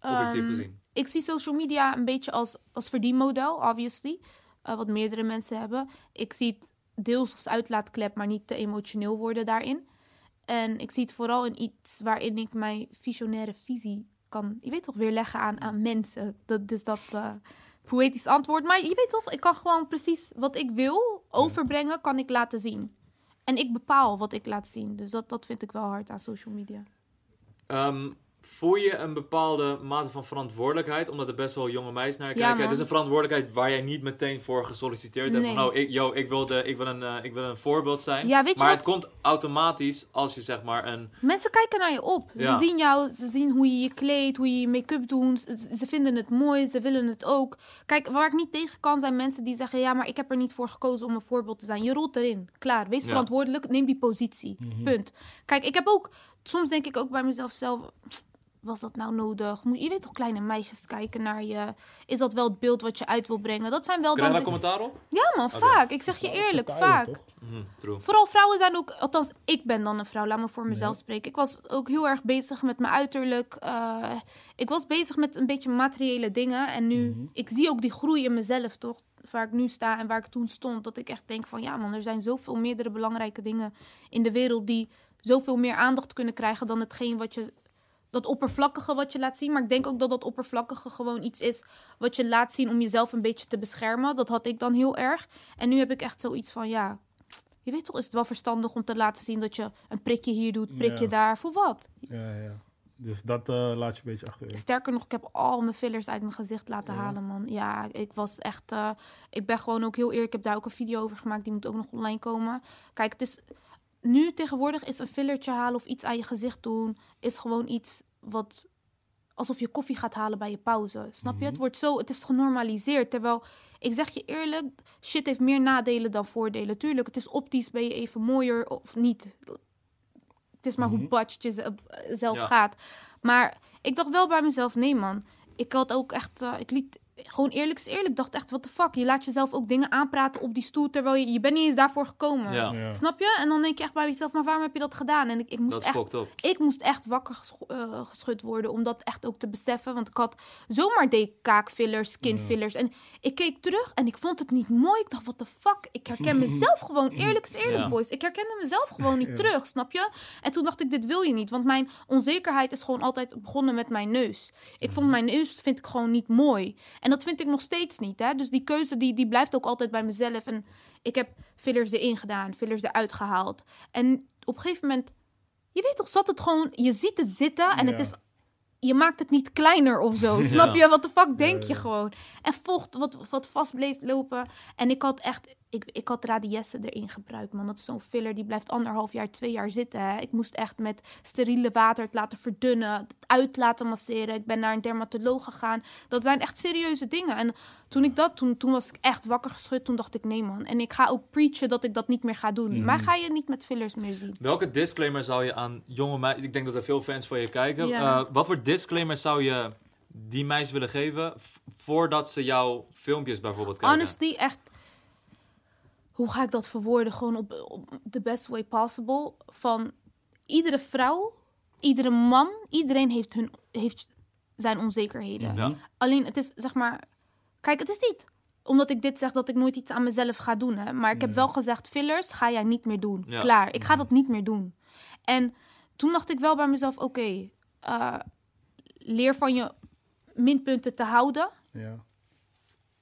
Objectief Ehm, gezien. Ik zie social media een beetje als, als verdienmodel, obviously. Eh, wat meerdere mensen hebben. Ik zie het deels als uitlaatklep, maar niet te emotioneel worden daarin. En ik zie het vooral in iets waarin ik mijn visionaire visie kan, je weet toch, weer leggen aan, aan mensen. Dat, dus dat eh, poëtisch antwoord. Maar je weet toch, ik kan gewoon precies wat ik wil overbrengen, kan ik laten zien. En ik bepaal wat ik laat zien. Dus dat, dat vind ik wel hard aan social media. Ehm, voel je een bepaalde mate van verantwoordelijkheid, omdat er best wel jonge meisjes naar Ja, kijken? het is een verantwoordelijkheid waar jij niet meteen voor gesolliciteerd hebt. Van, oh, ik, yo, ik, wil de, ik, wil een, eh, ik wil een voorbeeld zijn. Ja, maar wat- het komt automatisch als je zeg maar een... Mensen kijken naar je op. Ja. Ze zien jou, ze zien hoe je je kleedt, hoe je je make-up doet. Ze, ze vinden het mooi, ze willen het ook. Kijk, waar ik niet tegen kan zijn mensen die zeggen... ja, maar ik heb er niet voor gekozen om een voorbeeld te zijn. Je rolt erin. Klaar. Wees verantwoordelijk. Neem die positie. Punt. Kijk, ik heb ook... Soms denk ik ook bij mezelf zelf... Was dat nou nodig? Moet, je weet toch kleine meisjes kijken naar je. Is dat wel het beeld wat je uit wil brengen? Dat zijn wel Krijg je dan... daar de- commentaar op? Ja man, vaak. Ik zeg je eerlijk, vaak. Mhm. Vooral vrouwen zijn ook, althans, ik ben dan een vrouw, laat me voor mezelf spreken. Ik was ook heel erg bezig met mijn uiterlijk. eh, ik was bezig met een beetje materiële dingen. En nu, Mhm. ik zie ook die groei in mezelf, toch? Waar ik nu sta en waar ik toen stond. Dat ik echt denk van, ja man, er zijn zoveel meerdere belangrijke dingen in de wereld die zoveel meer aandacht kunnen krijgen dan hetgeen wat je. Dat oppervlakkige wat je laat zien. Maar ik denk ook dat dat oppervlakkige gewoon iets is wat je laat zien om jezelf een beetje te beschermen. Dat had ik dan heel erg. En nu heb ik echt zoiets van, ja, je weet toch, is het wel verstandig om te laten zien dat je een prikje hier doet, prikje Ja. daar. Voor wat? Ja, ja. Dus dat eh, laat je een beetje achterwege. Sterker nog, ik heb al mijn fillers uit mijn gezicht laten Ja. halen, man. Ja, ik was echt... eh, ik ben gewoon ook heel eerlijk. Ik heb daar ook een video over gemaakt. Die moet ook nog online komen. Kijk, het is... Nu tegenwoordig is een fillertje halen of iets aan je gezicht doen... is gewoon iets wat... Alsof je koffie gaat halen bij je pauze. Snap je? Het wordt zo... Het is genormaliseerd. Terwijl, ik zeg je eerlijk... Shit heeft meer nadelen dan voordelen. Tuurlijk, het is optisch. Ben je even mooier of niet. Het is maar hoe Mhm. batcht je ze- zelf Ja. gaat. Maar ik dacht wel bij mezelf, nee man. Ik had ook echt, eh, ik liet gewoon eerlijk is eerlijk. Ik dacht echt, what the fuck? Je laat jezelf ook dingen aanpraten op die stoel... terwijl je, je bent niet eens daarvoor gekomen. Ja. Ja. Snap je? En dan denk je echt bij jezelf, maar waarom heb je dat gedaan? En ik, ik moest echt ik moest echt wakker eh, geschud worden om dat echt ook te beseffen. Want ik had zomaar deed kaakfillers, skinfillers. En ik keek terug en ik vond het niet mooi. Ik dacht, what the fuck? Ik herken <laughs> mezelf gewoon. Eerlijk is eerlijk, Ja. boys. Ik herkende mezelf gewoon niet terug, snap je? En toen dacht ik, dit wil je niet. Want mijn onzekerheid is gewoon altijd begonnen met mijn neus. Ik vond mijn neus vind ik gewoon niet mooi. En dat vind ik nog steeds niet, hè. Dus die keuze, die, die blijft ook altijd bij mezelf. En ik heb fillers erin gedaan, fillers eruit gehaald. En op een gegeven moment je weet toch, zat het gewoon, je ziet het zitten en het is, je maakt het niet kleiner of zo. <laughs> Snap je? Wat de fuck denk ja. je gewoon? En vocht wat, wat vast bleef lopen. En ik had echt, ik, ik had radiesse erin gebruikt, man. Dat is zo'n filler, die blijft anderhalf jaar, twee jaar zitten. Hè. Ik moest echt met steriele water het laten verdunnen, het uit laten masseren. Ik ben naar een dermatoloog gegaan. Dat zijn echt serieuze dingen. En toen ik dat, toen, toen was ik echt wakker geschud. Toen dacht ik, nee man. En ik ga ook preachen dat ik dat niet meer ga doen. Maar ga je niet met fillers meer zien. Welke disclaimer zou je aan jonge meisjes... Ik denk dat er veel fans van je kijken. Ja. Eh, wat voor disclaimer zou je die meisjes willen geven... voordat ze jouw filmpjes bijvoorbeeld kijken? Honestly, echt. Hoe ga ik dat verwoorden? Gewoon op, op the best way possible. Van iedere vrouw, iedere man, iedereen heeft, hun, heeft zijn onzekerheden. Ja. Alleen het is zeg maar. Kijk, het is niet omdat ik dit zeg dat ik nooit iets aan mezelf ga doen. Hè? Maar ik heb wel gezegd: fillers ga jij niet meer doen. Ja. Klaar. Ik ga dat niet meer doen. En toen dacht ik wel bij mezelf: oké, eh, leer van je minpunten te houden. Ja.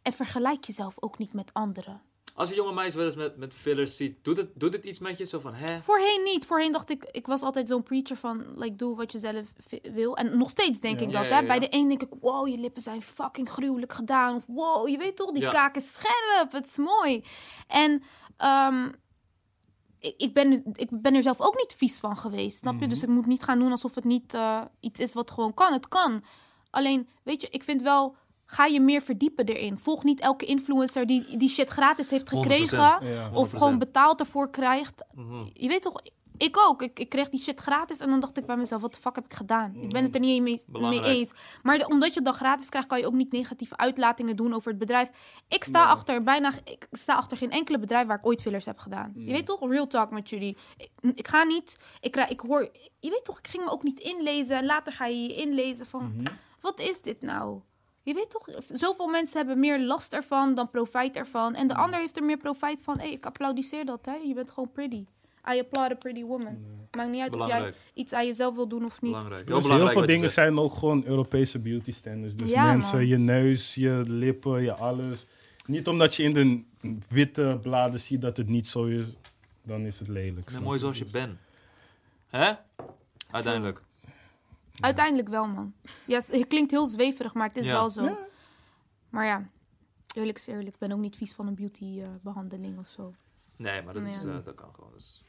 En vergelijk jezelf ook niet met anderen. Als je jonge meisjes wel eens met, met fillers ziet... Doet het, doet het iets met je? Zo van, hè? Voorheen niet. Voorheen dacht ik, ik was altijd zo'n preacher van, like, doe wat je zelf wil. En nog steeds denk Ja. ik Ja, dat. ja, hè. Bij de een denk ik, wow, je lippen zijn fucking gruwelijk gedaan. Of wow, je weet toch, die Ja. kaak is scherp, het is mooi. En ehm, ik, ben, ik ben er zelf ook niet vies van geweest, snap je? Mhm. Dus ik moet niet gaan doen alsof het niet eh, iets is wat gewoon kan. Het kan. Alleen, weet je, ik vind wel... Ga je meer verdiepen erin. Volg niet elke influencer die die shit gratis heeft 100%. gekregen. Ja. Of 100%. gewoon betaald ervoor krijgt. Mhm. Je weet toch, ik ook. Ik, ik kreeg die shit gratis en dan dacht ik bij mezelf, wat de fuck heb ik gedaan? Ik ben het er niet mee, eens. Maar de- omdat je het dan gratis krijgt, kan je ook niet negatieve uitlatingen doen over het bedrijf. Ik sta achter bijna, ik sta achter geen enkele bedrijf waar ik ooit fillers heb gedaan. Je weet toch, real talk met jullie. Ik, ik ga niet, ik, krijg- ik hoor, je weet toch, ik ging me ook niet inlezen. En later ga je je inlezen van, wat is dit nou? Je weet toch, zoveel mensen hebben meer last ervan dan profijt ervan. En de ander heeft er meer profijt van. Hé, hey, ik applaudisseer dat, hè. Je bent gewoon pretty. I applaud a pretty woman. Maakt niet uit of jij iets aan jezelf wil doen of niet. Belangrijk. Dus Heel heel veel dingen zijn ook gewoon Europese beauty standards. Dus Ja, mensen, man. je neus, je lippen, je alles. Niet omdat je in de witte bladen ziet dat het niet zo is, dan is het lelijk. Snap mooi zoals je bent. Hè? Uiteindelijk. Uiteindelijk wel, man. Ja, het klinkt heel zweverig, maar het is Ja. wel zo. Maar ja, eerlijk is eerlijk. Ik ben ook niet vies van een beauty-behandeling of zo. Nee, maar dat, is, Ja. eh, dat kan gewoon. Dus.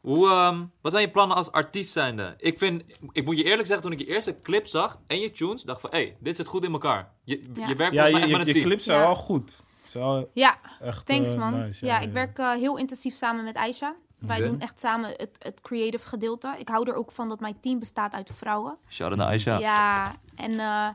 Hoe, ehm, wat zijn je plannen als artiest zijnde? Ik vind, ik moet je eerlijk zeggen, toen ik je eerste clip zag en je tunes, dacht van, hé, hey, dit zit goed in elkaar. Je, Ja. je werkt Ja, volgens mij je, echt je, met je een team. clips zijn Ja. wel goed. Zijn wel Ja, echt thanks eh, man. nice. ja, ik werk eh, heel intensief samen met Aisha. Wij doen echt samen het, het creative gedeelte. Ik hou er ook van dat mijn team bestaat uit vrouwen. Naar Aisha. Ja, en eh,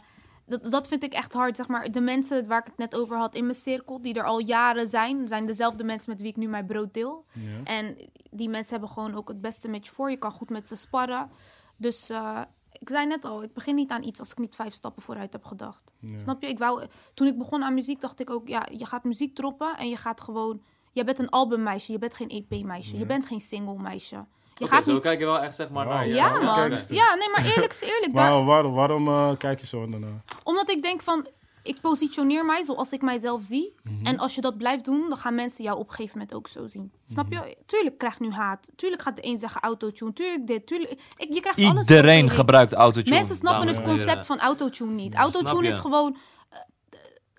dat, dat vind ik echt hard. Zeg maar, de mensen waar ik het net over had in mijn cirkel, die er al jaren zijn, zijn dezelfde mensen met wie ik nu mijn brood deel. Ja. En die mensen hebben gewoon ook het beste met je voor. Je kan goed met ze sparren. Dus eh, ik zei net al, ik begin niet aan iets als ik niet vijf stappen vooruit heb gedacht. Ja. Snap je? Ik wou, toen ik begon aan muziek, dacht ik ook, ja, je gaat muziek droppen en je gaat gewoon. Je bent een albummeisje, je bent geen EP-meisje, je bent geen single-meisje. Je Oké, gaat zo niet. kijk je wel echt zeg maar naar je. Ja, Ja, man. Ja, nee, maar eerlijk is eerlijk. daar- waarom, waarom eh, kijk je zo daarna? omdat ik denk van, ik positioneer mij zoals ik mijzelf zie. Mhm. En als je dat blijft doen, dan gaan mensen jou op een gegeven moment ook zo zien. Snap Mhm. je? Tuurlijk krijg nu haat. Tuurlijk gaat de een zeggen autotune. Tuurlijk dit. Tuurlijk... Ik, je krijgt alles Iedereen gebruikt autotune. Mensen snappen het concept van autotune niet. Autotune is gewoon...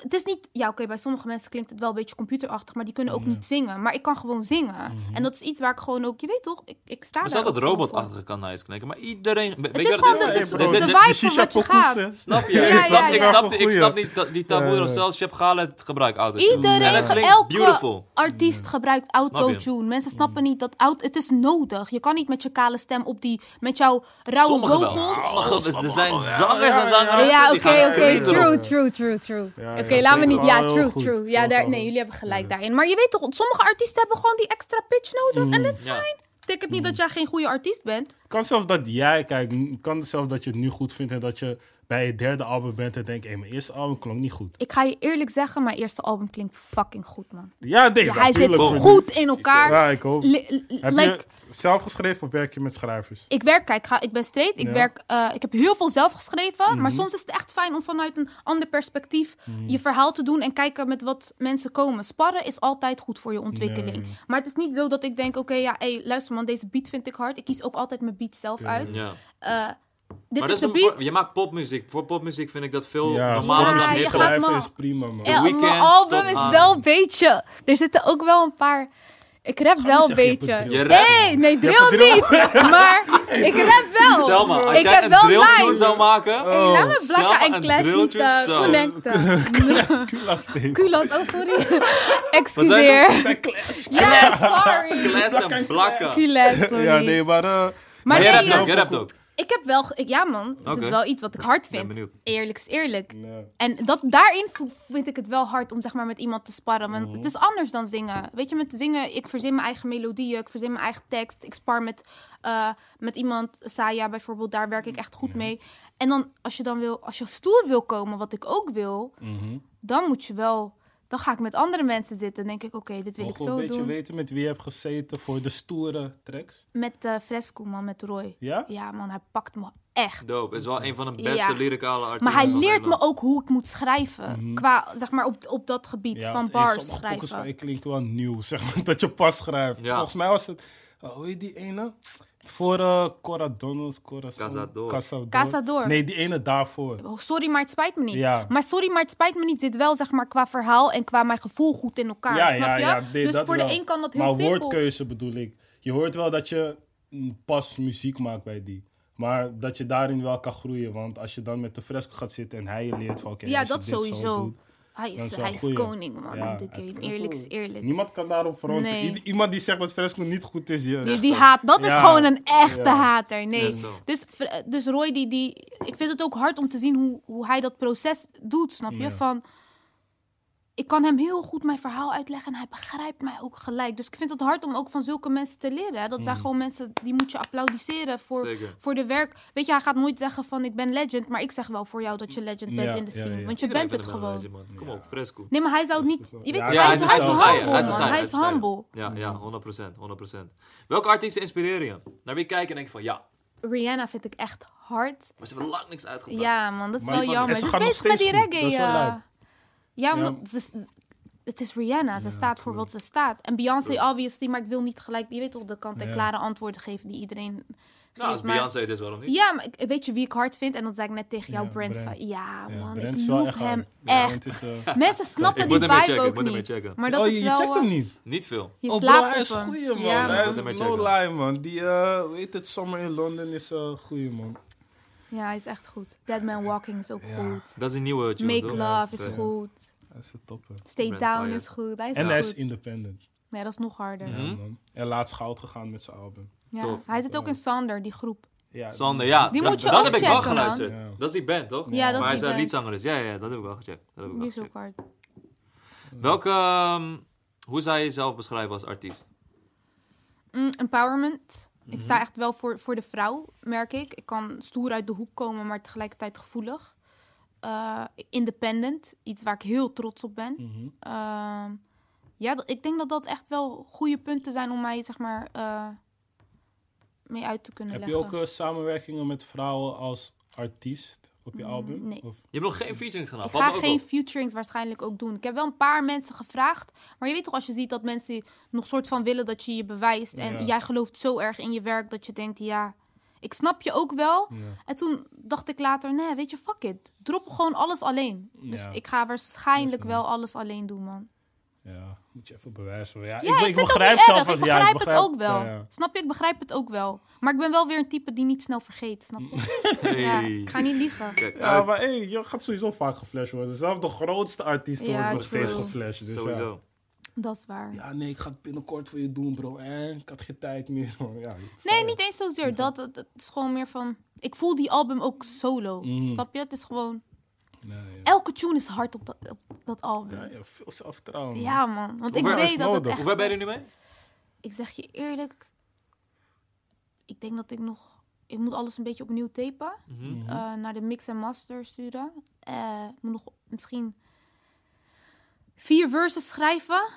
eh, het is niet... Ja, oké, bij sommige mensen klinkt het wel een beetje computerachtig, maar die kunnen ook Ja. niet zingen. Maar ik kan gewoon zingen. Mhm. En dat is iets waar ik gewoon ook... Je weet toch, ik, ik sta Maar daar zelfs dat robotachtige kan nice klinken. Maar iedereen... Weet Het je is gewoon de, vibe van wat je gaat. Snap je? Ik, snap, ja, ik, ja. snap, ik Goeie. snap niet dat die taboe of zelfs Chef Galet gebruikt autotune. Iedereen, En dat ge- klinkt elke beautiful. artiest gebruikt Snap je? autotune. Mensen snappen niet dat auto, het is nodig. Je kan niet met je kale stem op die, met jouw rauwe Sommigen wel. vocals. Sommigen, er zijn zangers en ja. zangeressen Ja, oké, oké, true, true, true, true. Oké, laat me niet, ja, heel true, true. Ja, daar, nee, jullie hebben gelijk daarin. Maar je weet toch, sommige artiesten hebben gewoon die extra pitch nodig. En dat is Ja. fijn. Betekent niet dat jij geen goede artiest bent. Het kan zelfs dat jij, kijk, het kan zelfs dat je het nu goed vindt en dat je bij je derde album bent en denkt, hé, mijn eerste album klonk niet goed. Ik ga je eerlijk zeggen, mijn eerste album klinkt fucking goed, man. Ja, nee, Ja, hij zit natuurlijk. goed in elkaar. Ja, ik hoop. Heb like, je zelf geschreven of werk je met schrijvers? Ik werk, kijk, ga, ik ben straight. Ik, Ja. werk, eh, ik heb heel veel zelf geschreven. Maar Mhm. soms is het echt fijn om vanuit een ander perspectief je verhaal te doen en kijken met wat mensen komen. Sparren is altijd goed voor je ontwikkeling. Maar het is niet zo dat ik denk, oké, ja, hey, luister man, deze beat vind ik hard. Ik kies ook altijd mijn beat zelf uit. Ja. Eh, dit Maar is dat de is een- beat. je maakt popmuziek. Voor popmuziek vind ik dat veel Ja, normaler Ja, dan hip maar- is prima, man. Ja, mijn album is aan- wel een beetje... Er zitten ook wel een paar... Ik rap wel een beetje. Je. Nee, nee, drill niet. <laughs> Maar ik rap wel. Selma, als ik jij heb een wel drilltune zou maken... Hey, laat me een en clash niet eh, connecten. <laughs> Kulas, <laughs> oh sorry. Excuseer. Clash. Ja, sorry. Kles en blakken. Kulas, sorry. Ja, nee, maar... eh, Maar Maar jij nee, rapt ja, ook, jij rapt ook. Ik heb wel... ik- ja man, het Oké. is wel iets wat ik hard Ben vind. benieuwd. Eerlijk is eerlijk. nee. En dat, daarin vo- vind ik het wel hard om zeg maar, met iemand te sparren. Want het is anders dan zingen. Weet je, met zingen, ik verzin mijn eigen melodieën, ik verzin mijn eigen tekst. Ik spar met, eh, met iemand, Saya bijvoorbeeld, daar werk ik echt goed mee. En dan, als je dan wil, als je stoer wil komen, wat ik ook wil, Mhm. dan moet je wel, dan ga ik met andere mensen zitten. Dan denk ik, oké, dit wil ik Mogen we zo een beetje doen. weten met wie je hebt gezeten voor de stoere tracks? Met eh Fresco, man, met Roy. Ja? Ja, man, hij pakt me echt. Dope. Is wel een van de beste Ja. lyricale artiesten Maar hij van leert me ook hoe ik moet schrijven. Mhm. Qua, zeg maar, op, op dat gebied Ja, van bars sommige schrijven. pokkers van je klinken wel nieuw, <laughs> zeg maar, dat je pas schrijft. Ja. Volgens mij was het, oh, hoe heet die ene? Voor uh, Cora Donald, Cora. Cazador. Cazador. Nee, die ene daarvoor. Oh, sorry, maar het spijt me niet. Ja. Maar sorry, maar het spijt me niet. Zit wel, zeg maar, qua verhaal en qua mijn gevoel goed in elkaar. ja, snap ja, je? ja. nee, dus dat voor wel. de een kan dat heel maar simpel. woordkeuze bedoel ik. Je hoort wel dat je mm, pas muziek maakt bij die. Maar dat je daarin wel kan groeien. Want als je dan met de fresco gaat zitten en hij je leert van... oké, Ja, dat dit zo sowieso. doet, Hij is, hij is koning, man, Ja, in de game. Eerlijk is eerlijk. Niemand kan daarop. Nee. I- Iemand die zegt dat fresco niet goed is, je... Die, die haat, dat is gewoon een echte Ja. hater. Nee. Dus, dus Roy, die, die, ik vind het ook hard om te zien hoe, hoe hij dat proces doet, snap je? Ja. Van, ik kan hem heel goed mijn verhaal uitleggen en hij begrijpt mij ook gelijk. Dus ik vind het hard om ook van zulke mensen te leren. Hè? Dat zijn Mm. gewoon mensen, die moet je applaudisseren voor, Zeker. voor de werk. Weet je, hij gaat nooit zeggen van ik ben legend, maar ik zeg wel voor jou dat je legend bent Ja, in de scene. ja. Want je Iedereen bent het gewoon. legend, man. Kom op, fresco. Nee, maar hij zou het niet... Je weet Ja, toch, ja, hij, is, hij is humble, hij is man. bescheiden, Hij is hij is humble. Ja, ja, 100%, 100%. Welke artiesten inspireren je? Naar wie kijken en denk je van, ja, Rihanna vind ik echt hard. maar ze hebben lang niks uitgebracht. Ja, man, dat is Maar wel jammer. Ze is bezig met die reggae. Ja. Ja, Ja. omdat ze, het is Rihanna. Ze Ja, staat voor klopt. wat ze staat. En Beyoncé, obviously, maar ik wil niet gelijk, je weet toch, de kant-en-klare Ja. antwoorden geven die iedereen Nou, als Beyoncé het is, waarom niet? ja, maar ik- weet je wie ik hard vind? En dat zei ik net tegen jou, Ja, Brent. Ja, Ja, man, Brent ik love echt hem hard. Ja, echt. is, eh, <laughs> Mensen snappen die moet vibe checken, ook moet niet. checken. Maar dat oh, is je, wel... checkt hem eh, niet? Niet veel. Je oh, bro, hij is goeie, man. Ja, hij moet hem is no lie, man. Die, eh hoe heet het, Summer in London is een goeie, man. Ja, hij is echt goed. Dead Man Walking is ook Ja. goed. Dat is een nieuwe Make? Love is goed. Hij is een topper. Stay Down Fire. is goed. Hij is En hij is independent. Ja, dat is nog harder. Mhm. Ja, man. En laatst goud gegaan met zijn album. Ja. Tof. Hij zit ook in Sander, die groep. Ja, Sander, ja. Die dat- moet je dat ook heb ik wel checken, geluisterd. Ja. Dat is die band, toch? Ja, dat is maar hij zijn band. liedzanger is. Ja, ja, ja, dat heb ik wel gecheckt. Dat heb ik wel Die is ook hard. Welke, ehm, hoe zou je jezelf beschrijven als artiest? Mm, empowerment. Ik Mhm. sta echt wel voor, voor de vrouw, merk ik. Ik kan stoer uit de hoek komen, maar tegelijkertijd gevoelig. Eh, independent, iets waar ik heel trots op ben. Mhm. Ehm, ja, ik denk dat dat echt wel goede punten zijn om mij, zeg maar, eh, mee uit te kunnen Heb je leggen. ook eh, samenwerkingen met vrouwen als artiest op je Mm, album? nee. Of, Je hebt nog geen featurings gedaan. Ik ga geen op. featurings waarschijnlijk ook doen. Ik heb wel een paar mensen gevraagd. Maar je weet toch, als je ziet dat mensen nog soort van willen dat je je bewijst. En Ja. jij gelooft zo erg in je werk dat je denkt, ja, Ik snap je ook wel. Ja. En toen dacht ik later, nee, weet je, fuck it. Drop gewoon alles alleen. Dus Ja. ik ga waarschijnlijk wel alles alleen doen, man. Ja, moet je even bewijzen. Ja, Ja, ik, ik, ik vind het begrijp niet zelf als Ik ja, begrijp, begrijp het ook wel. Ja, ja. Snap je? Ik begrijp het ook wel. Maar ik ben wel weer een type die niet snel vergeet, snap je? <laughs> Ja, Hey. ik ga niet liegen. Kijk, Ja, maar hey, je gaat sowieso vaak geflasht worden. Zelfs de grootste artiesten Ja, worden nog steeds geflasht. Dus Sowieso. Dat is waar. Ja. nee, ik ga het binnenkort voor je doen, bro. En ik had geen tijd meer. Ja, Nee, niet eens zozeer. Dat, het, het is gewoon meer van... Ik voel die album ook solo. Mm. Snap je? Het is gewoon... Nee, ja. Elke tune is hard op dat, op dat album. Ja, Ja, ja, veel zelfvertrouwen. man. man. Want Hoe ik weet dat het echt... Hoe ver ben je er nu mee? Ik zeg je eerlijk... Ik denk dat ik nog... Ik moet alles een beetje opnieuw tapen. Eh, naar de mix en master sturen. Eh, ik moet nog misschien vier verses schrijven.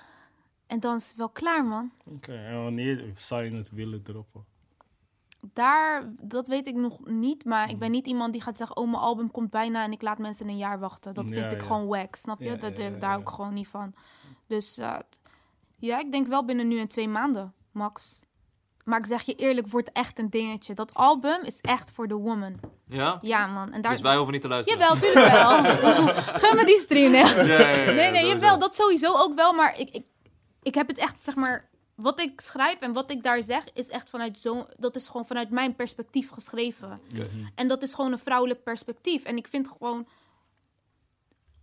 En dan is het wel klaar, man. Oké, en wanneer zou je het willen droppen? Daar, dat weet ik nog niet. Maar ik ben niet iemand die gaat zeggen... oh, mijn album komt bijna en ik laat mensen een jaar wachten. Dat vind Ja, ik ja. gewoon wack, snap je? Ja, dat, ja, ja, daar ik gewoon niet van. Dus eh, ja, ik denk wel binnen nu en twee maanden, max. Maar ik zeg je eerlijk, wordt echt een dingetje. Dat album is echt voor de woman. Ja? Ja, man. En daar... Dus wij hoeven niet te luisteren. Jawel, tuurlijk wel. <laughs> <laughs> Gun me die stream, hè. Nee, nee, jawel, dat sowieso ook wel. Maar ik, ik, ik heb het echt, zeg maar... Wat ik schrijf en wat ik daar zeg, is echt vanuit zo'n... Dat is gewoon vanuit mijn perspectief geschreven. En dat is gewoon een vrouwelijk perspectief. En ik vind gewoon...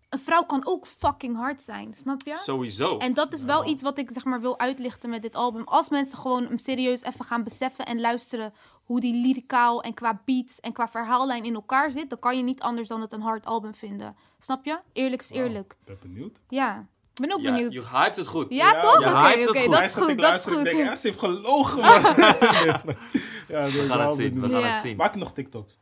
Een vrouw kan ook fucking hard zijn, snap je? Sowieso. En dat is wel iets wat ik zeg maar wil uitlichten met dit album. Als mensen gewoon hem serieus even gaan beseffen en luisteren hoe die lyricaal en qua beats en qua verhaallijn in elkaar zit, dan kan je niet anders dan het een hard album vinden. Snap je? Eerlijk is eerlijk. Ik ben benieuwd. Ja. Ik ben ook ja, benieuwd. je hypt het goed. Ja, Ja, toch? je Oké, goed. dat is goed, dat is goed. Ik denk, ja, <laughs> ze heeft gelogen, man. ja, <laughs> We gaan het zien. We gaan Ja. het zien. Maak nog TikToks?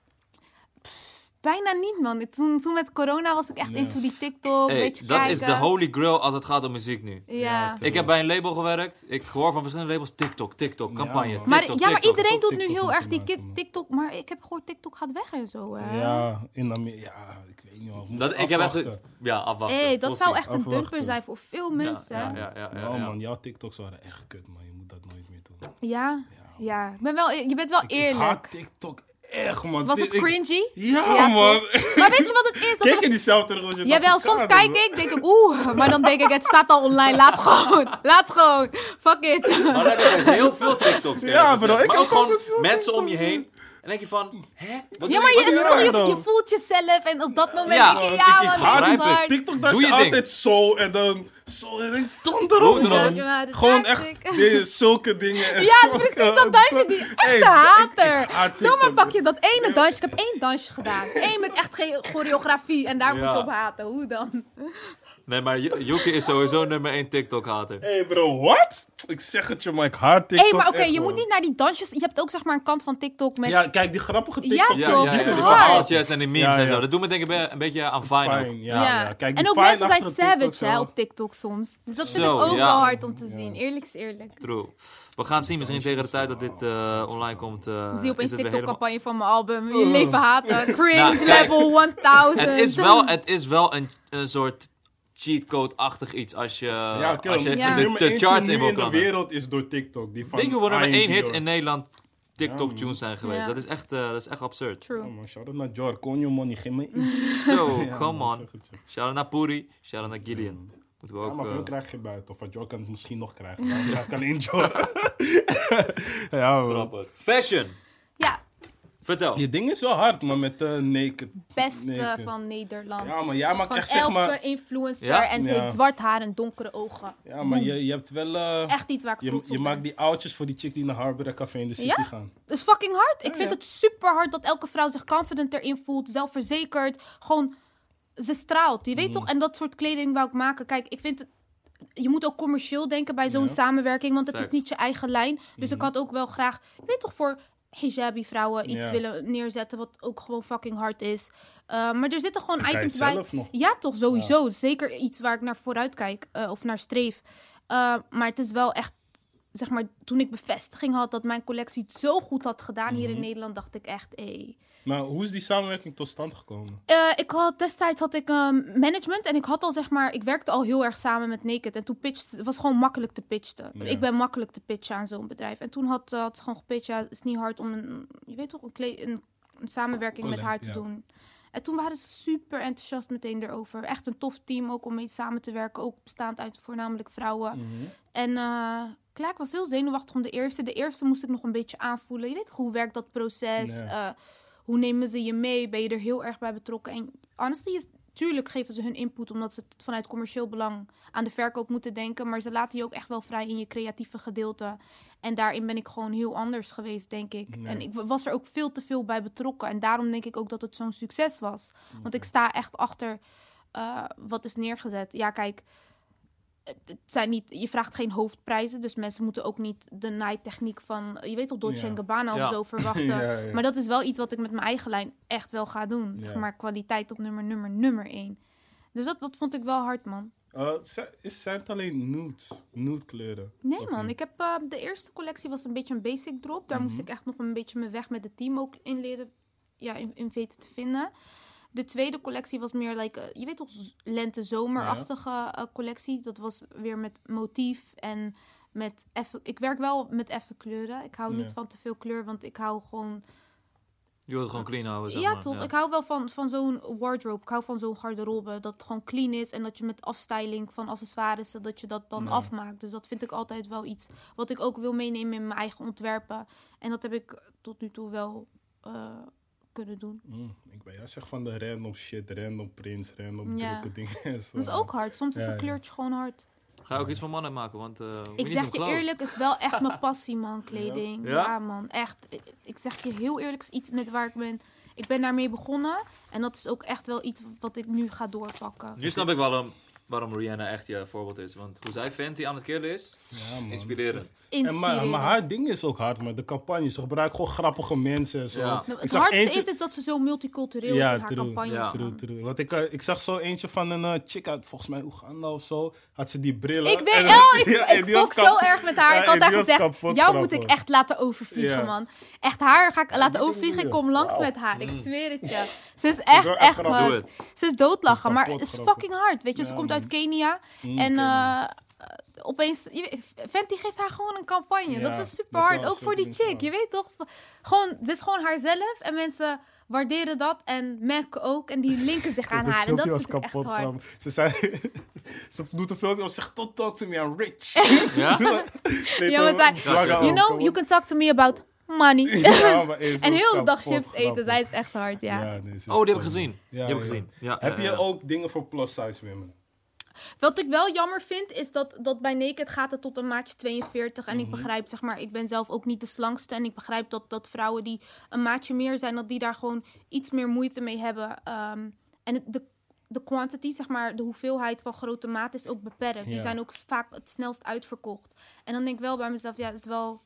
Bijna niet, man. Toen, toen met corona was ik echt Ja. into die TikTok, Hey, beetje dat kijken. is de holy grail als het gaat om muziek nu. Ja. Ja, Ik heb bij een label gewerkt. Ik hoor van verschillende labels TikTok, TikTok, Ja, campagne. man. Maar, TikTok, ja, maar TikTok. iedereen doet nu TikTok heel erg die maken. TikTok. Maar ik heb gehoord, TikTok gaat weg en zo. hè. Ja, in Amerika. Ja, ik weet niet. Ik moet Dat, ik heb echt zo-. Ja, afwachten. Hey, dat zou echt een dumper zijn voor veel Ja, mensen. Ja, Ja, ja, ja, ja, Nou, ja. man, jouw TikToks waren echt kut, man. Je moet dat nooit meer doen. ja. Ja, Ik ben wel, je bent wel Ik, ik eerlijk. haat TikTok echt, man. Was het cringy? Ja, Ja, man. Maar weet je wat het is? Dat Kijk was- je die zelf terug als je het Jawel, soms kijk ik, denk ik, oeh. Maar dan denk ik, het staat al online. Laat gewoon. Laat gewoon. Fuck it. Maar daar heb je heel veel TikToks. Ja, bro, ik Maar heb ook gewoon mensen om je heen. En denk je van, hè? Wat Ja, maar je? wat voelt jezelf en op dat moment Ja, denk je, ja, ik- ik hard. TikTok, je ding. altijd zo en dan zo en dan donder op. Gewoon echt die- zulke dingen. en Ja, precies, dat dansje, die <laughs> Hey, echte hater. ik- ik haat Zomaar pak je dat ene dansje. Ik heb één dansje gedaan. Eén met echt geen choreografie. En daar moet je op haten. Hoe dan? Nee, maar Yuki is sowieso nummer 1 TikTok-hater. Hey bro, what? Ik zeg het je, maar ik haat TikTok Hé, maar oké, je moet niet naar die dansjes. Je hebt ook zeg maar een kant van TikTok met... Ja, kijk, die grappige Ja, TikTok. Ja, toch, ja, het ja, is die verhaaltjes en die memes Ja, en ja. zo. Dat doet me denk ik een beetje aan Fine ook. Fine, ja, ja. Kijk, die en ook Fine mensen zijn savage hè, op TikTok soms. Dus dat vind ik ook ja. wel hard om te Ja. zien. Eerlijk is eerlijk. True. We gaan zien, misschien tegen de tijd dat dit eh, online komt. eh, Ik zie opeens helemaal... TikTok-campagne van mijn album. Je leven haten. <laughs> Cringe Nou, kijk, level 1000. Het is wel, het is wel een, een soort cheatcode-achtig iets als je, Ja, oké, als je Ja. de, de één charts in wil de wereld is door TikTok. Die van Weet je hoeveel nummer I 1 Am hits Dior. in Nederland Ja, TikTok-tunes zijn geweest? Ja. Dat, is echt, eh, dat is echt absurd. True. Ja, man, shout-out naar Jor. Konyo money, geef me iets. Zo, <laughs> Ja, come man, on. Shout-out naar Puri, shout-out naar Gideon. Moeten we Ja, ook... maar eh, hun krijg je buiten. Of wat Jor kan het misschien nog krijgen. Maar hij kan in Jor. ja, man. grappig. Fashion, Ja, vertel. Je ding is wel hard, maar met uh, naked. beste Naked. van Nederland. Ja, maar jij maakt van echt zeg elke maar. influencer. Ja? En ze Ja. heeft zwart haar en donkere ogen. Ja, maar je, je hebt wel. eh, Echt iets waar ik je trots op je ben. maakt die oudjes voor die chicks die naar Harbor Café in de City Ja? gaan. Het is fucking hard. Ik Ja, vind ja. het super hard dat elke vrouw zich confident erin voelt. Zelfverzekerd. Gewoon, ze straalt. Je weet Mhm. toch? En dat soort kleding wou ik maken. Kijk, ik vind het... Je moet ook commercieel denken bij zo'n Ja. samenwerking. Want het is niet je eigen lijn. Dus ik Mhm. had ook wel graag... Je weet toch, voor hijabi vrouwen iets Ja. willen neerzetten. Wat ook gewoon fucking hard is. Uh, maar er zitten gewoon items bij... Ja, toch, sowieso. Zeker iets waar ik naar vooruit kijk. eh, of naar streef. Uh, maar het is wel echt... Zeg maar, toen ik bevestiging had dat mijn collectie het zo goed had gedaan hier in Mhm. Nederland, dacht ik echt, hé. Maar hoe is die samenwerking tot stand gekomen? Eh, ik had destijds had ik ehm, management en ik had al zeg maar, ik werkte al heel erg samen met Naked en toen pitchte, het was gewoon makkelijk te pitchen. Ja. Ik ben makkelijk te pitchen aan zo'n bedrijf. En toen had, eh, had ze gewoon gepitcht, ja, het is niet hard om een, je weet toch, een, een, een samenwerking met haar te ja. doen. En toen waren ze super enthousiast meteen erover. Echt een tof team ook om mee samen te werken, ook bestaand uit voornamelijk vrouwen. Mhm. En eh klaar, ik was heel zenuwachtig om de eerste. De eerste moest ik nog een beetje aanvoelen. Je weet toch, hoe werkt dat proces? Hoe nemen ze je mee? Ben je er heel erg bij betrokken? En honestly, is, tuurlijk geven ze hun input... omdat ze het vanuit commercieel belang aan de verkoop moeten denken. Maar ze laten je ook echt wel vrij in je creatieve gedeelte. En daarin ben ik gewoon heel anders geweest, denk ik. En ik was er ook veel te veel bij betrokken. En daarom denk ik ook dat het zo'n succes was. Want ik sta echt achter eh, wat is neergezet. Ja, kijk het het zijn niet, je vraagt geen hoofdprijzen, dus mensen moeten ook niet de naaitechniek van, je weet toch, Dolce Ja. Gabbana Ja. of zo <laughs> verwachten. Ja, ja. Maar dat is wel iets wat ik met mijn eigen lijn echt wel ga doen. Ja. Zeg maar kwaliteit op nummer, nummer, nummer één. Dus dat, dat vond ik wel hard, man. Eh, is, zijn het alleen nude, nude kleuren? Nee, man. niet? Ik heb, eh, de eerste collectie was een beetje een basic drop. Daar moest Mhm. ik echt nog een beetje mijn weg met het team ook in leren, ja, in, in weten te vinden. De tweede collectie was meer, like, eh, je weet toch, lente-zomerachtige eh, collectie. Dat was weer met motief en met effe... Ik werk wel met effe kleuren. Ik hou Ja. niet van te veel kleur, want ik hou gewoon... Je wilt het gewoon clean houden, zeg ja, maar. toch. Ik hou wel van, van zo'n wardrobe. Ik hou van zo'n garderobe. Dat het gewoon clean is. En dat je met afstyling van accessoires, dat je dat dan afmaakt. Dus dat vind ik altijd wel iets wat ik ook wil meenemen in mijn eigen ontwerpen. En dat heb ik tot nu toe wel eh, kunnen doen. Mm, ik ben ja, zeg van de random shit, random prints, random Ja. drukke dingen. en zo. Dat is ook hard. Soms is een ja. kleurtje gewoon hard. Ga je ook iets van mannen maken, want... eh Ik zeg je eerlijk, is wel echt mijn <laughs> passie, man, kleding. Ja? Ja, man, echt. Ik, ik zeg je heel eerlijk, is iets met waar ik ben... Ik ben daarmee begonnen. En dat is ook echt wel iets wat ik nu ga doorpakken. Nu snap ik waarom, waarom Rihanna echt je voorbeeld is. Want hoe zij Fenty aan het killen is, Ja, is inspirerend. En maar, haar ding is ook hard, maar de campagne. Ze gebruikt gewoon grappige mensen en zo. Ja. Nou, het hardste eentje- is, is dat ze zo multicultureel Ja, is in haar true. campagnes. Ja. True, man. true. Want ik, eh, ik zag zo eentje van een eh, chick uit, volgens mij Oeganda of zo. Had ze die brillen. Ik weet, En- oh, ik, <laughs> Ja, ik die volg zo kap- erg met haar. Ja, ik had die was gezegd, jou moet ik echt laten overvliegen, man. Echt, haar ga ik laten die overvliegen. Ik kom langs met haar. Ik Mm. zweer het je. Ze is echt, echt... het. ze is doodlachen, maar het is fucking hard. Weet je, ze komt man. Uit Kenia. Mm, En Kenia. eh, eh, opeens, je weet, Fenty geeft haar gewoon een campagne. Ja, dat is super hard. Ook voor die chick. Je weet toch? Gewoon, dit is gewoon haarzelf. En mensen waarderen dat en merken ook. En die linken zich aan haar. En dat vind ik echt hard. Ze, zei, <laughs> ze doet een filmpje en zegt, don't talk to me, I'm rich. <laughs> Ja? <laughs> Nee, Ja, maar Draga You know, you can talk to me about money. Ja, maar is en heel de dag kapot chips eten. Zij is echt hard, ja. nee, ze is Oh, die heb ik funny. gezien. Ja, die heb ik ja. gezien. Ja, Heb je ja. ook dingen voor plus size women? Wat ik wel jammer vind, is dat, dat bij Naked gaat het tot een maatje 42. En Mhm. ik begrijp, zeg maar, ik ben zelf ook niet de slangste. En ik begrijp dat, dat vrouwen die een maatje meer zijn, dat die daar gewoon iets meer moeite mee hebben. Ehm, en het, de, de quantity, zeg maar, de hoeveelheid van grote maat is ook beperkt. Die zijn ook vaak het snelst uitverkocht. En dan denk ik wel bij mezelf, ja, het is wel...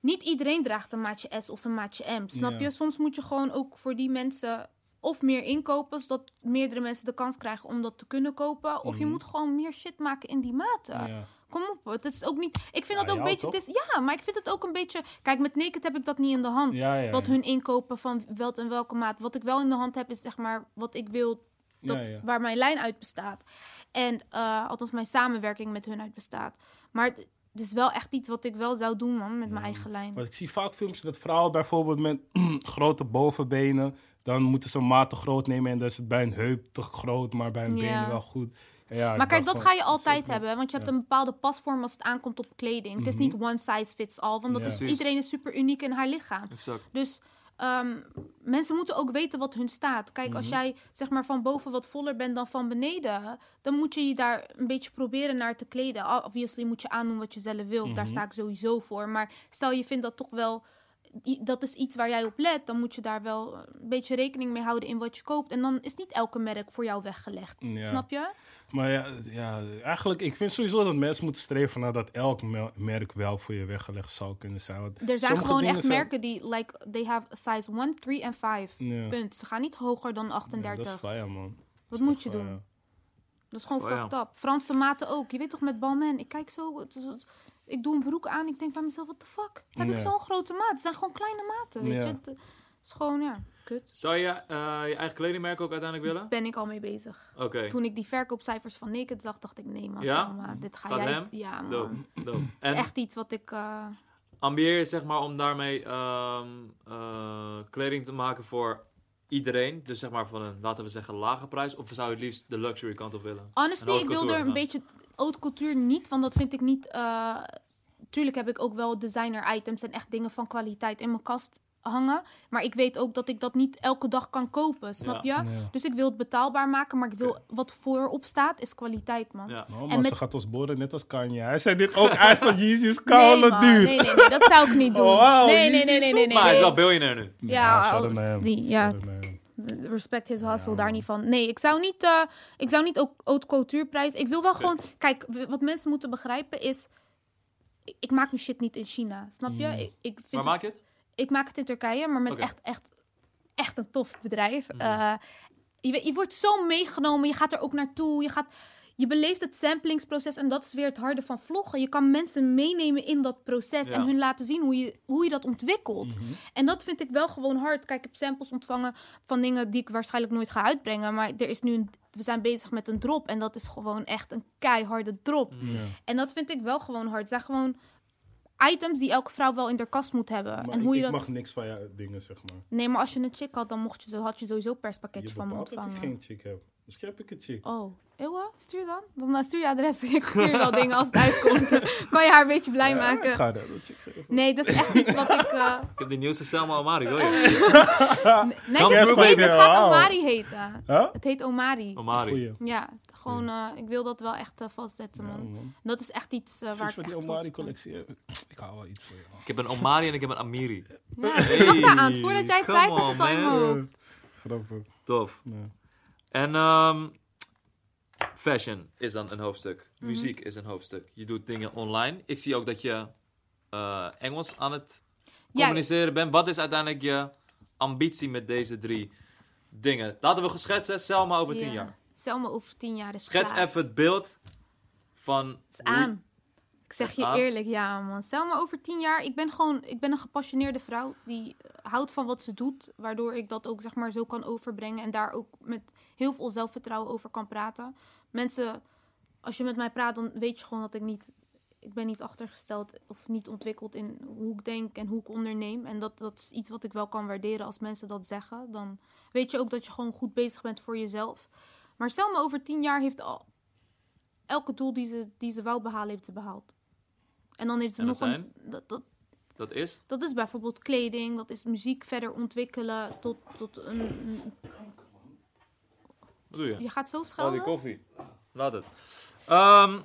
Niet iedereen draagt een maatje S of een maatje M, snap Ja. je? Soms moet je gewoon ook voor die mensen of meer inkopen, zodat meerdere mensen de kans krijgen om dat te kunnen kopen. Of je Mhm. moet gewoon meer shit maken in die maten. Ja. Kom op, het is ook niet. Ik vind Ja, dat ook een beetje. Is, ja, maar ik vind het ook een beetje. Kijk, met Naked heb ik dat niet in de hand. Ja, wat hun inkopen van wel en welke maat. Wat ik wel in de hand heb, is zeg maar wat ik wil, dat, waar mijn lijn uit bestaat. En eh, althans, mijn samenwerking met hun uit bestaat. Maar het het is wel echt iets wat ik wel zou doen, man, met mijn eigen lijn. Want ik zie vaak filmpjes dat vrouwen bijvoorbeeld met <clears throat> grote bovenbenen, dan moeten ze een maat te groot nemen en dan is het bij een heup te groot, maar bij een Ja. benen wel goed. Ja, Maar kijk, dat ga je altijd hebben, want je hebt Ja. een bepaalde pasvorm als het aankomt op kleding. Het is Mhm. niet one size fits all, want dat Ja. is, iedereen is super uniek in haar lichaam. Exact. Dus ehm, mensen moeten ook weten wat hun staat. Kijk, als Mhm. jij zeg maar van boven wat voller bent dan van beneden, dan moet je je daar een beetje proberen naar te kleden. Obviously moet je aandoen wat je zelf wil. Daar Mhm. sta ik sowieso voor. Maar stel je vindt dat toch wel dat is iets waar jij op let, dan moet je daar wel een beetje rekening mee houden in wat je koopt. En dan is niet elke merk voor jou weggelegd. Ja. Snap je? Maar ja, ja, eigenlijk, ik vind sowieso dat mensen moeten streven naar dat elk merk wel voor je weggelegd zou kunnen zijn. Want Er zijn gewoon echt zijn- merken die, like, they have a size 1, 3 en 5. Ja. Punt. Ze gaan niet hoger dan Ja, 38. dat is fire, man. Wat moet je Fire. doen? Dat is gewoon Oh fucked up. Franse maten ook. Je weet toch met Balmain. Ik kijk zo. het is- het- ik doe een broek aan. Ik denk bij mezelf, what the fuck? Heb ik zo'n grote maat? Het zijn gewoon kleine maten, weet Ja. je. Het- is gewoon, ja, kut. Zou je eh, je eigen kledingmerk ook uiteindelijk willen? Ben ik al mee bezig. Oké. Toen ik die verkoopcijfers van Naked zag, dacht ik, nee man, Ja? Dit ga Gaat jij... hem? Ja man, Dope, dope. het En is echt iets wat ik... eh, ambieer je zeg maar om daarmee ehm, eh, kleding te maken voor iedereen? Dus zeg maar van een, laten we zeggen, lage prijs? Of zou je het liefst de luxury kant op willen? Honestly, ik wil er een beetje haute couture niet, want dat vind ik niet. eh, tuurlijk heb ik ook wel designer items en echt dingen van kwaliteit in mijn kast hangen. Maar ik weet ook dat ik dat niet elke dag kan kopen, snap je? Ja. Dus ik wil het betaalbaar maken, maar ik wil wat voorop staat is kwaliteit, man. Ja. Nou, En ze met- gaat ons boren net als Kanye. Hij zei dit ook. Hij is van Nee, koude duur. nee, nee, nee, dat zou ik niet <laughs> doen. Oh, wauw, nee, nee, nee, nee, nee, nee. maar hij is wel biljonair nu. Ja, ja. Respect his hustle, Ja, daar niet van. Nee, ik zou niet, eh, ik zou niet ook haute couture prijs. Ik wil wel gewoon, kijk, wat mensen moeten begrijpen is, ik, ik maak mijn shit niet in China, snap je? Mm. Ik, ik, vind Waar maak je het? ik maak het in Turkije, maar met echt, echt, echt een tof bedrijf. Mhm. Eh, je wordt zo meegenomen, je gaat er ook naartoe, je gaat... Je beleeft het samplingsproces en dat is weer het harde van vloggen. Je kan mensen meenemen in dat proces Ja. en hun laten zien hoe je, hoe je dat ontwikkelt. Mhm. En dat vind ik wel gewoon hard. Kijk, ik heb samples ontvangen van dingen die ik waarschijnlijk nooit ga uitbrengen. Maar er is nu een, we zijn bezig met een drop. En dat is gewoon echt een keiharde drop. Ja. En dat vind ik wel gewoon hard. Het zijn gewoon items die elke vrouw wel in haar kast moet hebben. Maar en ik, hoe je ik dat... mag niks van jou dingen, zeg maar. Nee, maar als je een chick had, dan mocht je had je sowieso perspakketje Je van me dat ik ontvangen. geen chick heb. Heb ik een chick. Oh, Ewa, stuur dan. Dan eh, stuur je adres. <laughs> Ik stuur je wel dingen als het uitkomt. <laughs> kan je haar een beetje blij Ja, maken. Ik ga geven. Nee, dat is echt iets wat ik... eh <laughs> Ik heb die nieuwste Selma Omari, wil je? Kan nee, Brooklyn, het gaat. Omari heten. Huh? Het heet Omari. Omari. Goeie. Ja, gewoon, eh, ik wil dat wel echt vastzetten, Ja, man. Dat is echt iets waar ik echt die. Omari-collectie. Ik hou wel iets van je. Ik heb een Omari en ik heb een Amiri. Ja, ik dacht daar aan. Voordat jij het zei, zat het al in mijn man. hoofd. Grappig. Tof. Nee. En ehm, fashion is dan een hoofdstuk. Mhm. Muziek is een hoofdstuk. Je doet dingen online. Ik zie ook dat je eh, Engels aan het Ja, communiceren bent. Wat is uiteindelijk je ambitie met deze drie dingen? Laten we geschetsen, Selma over tien ja. jaar. Selma over tien jaar is Schets klaar. even het beeld van... is hoe- aan. Ik zeg je aan? eerlijk, ja man. Selma over tien jaar, ik ben gewoon, ik ben een gepassioneerde vrouw die eh, houdt van wat ze doet, waardoor ik dat ook zeg maar zo kan overbrengen en daar ook met heel veel zelfvertrouwen over kan praten. Mensen, als je met mij praat, dan weet je gewoon dat ik niet, ik ben niet achtergesteld of niet ontwikkeld in hoe ik denk en hoe ik onderneem. En dat, dat is iets wat ik wel kan waarderen als mensen dat zeggen. Dan weet je ook dat je gewoon goed bezig bent voor jezelf. Maar Selma over tien jaar heeft al elke doel die ze, die ze wou behalen, heeft ze behaald. En dan heeft ze En nog dat een. Dat, dat, Dat is? dat is bijvoorbeeld kleding, dat is muziek verder ontwikkelen tot, tot een. een- Wat doe je? je gaat zo Oh, die schelden. koffie. Laat het. Ehm,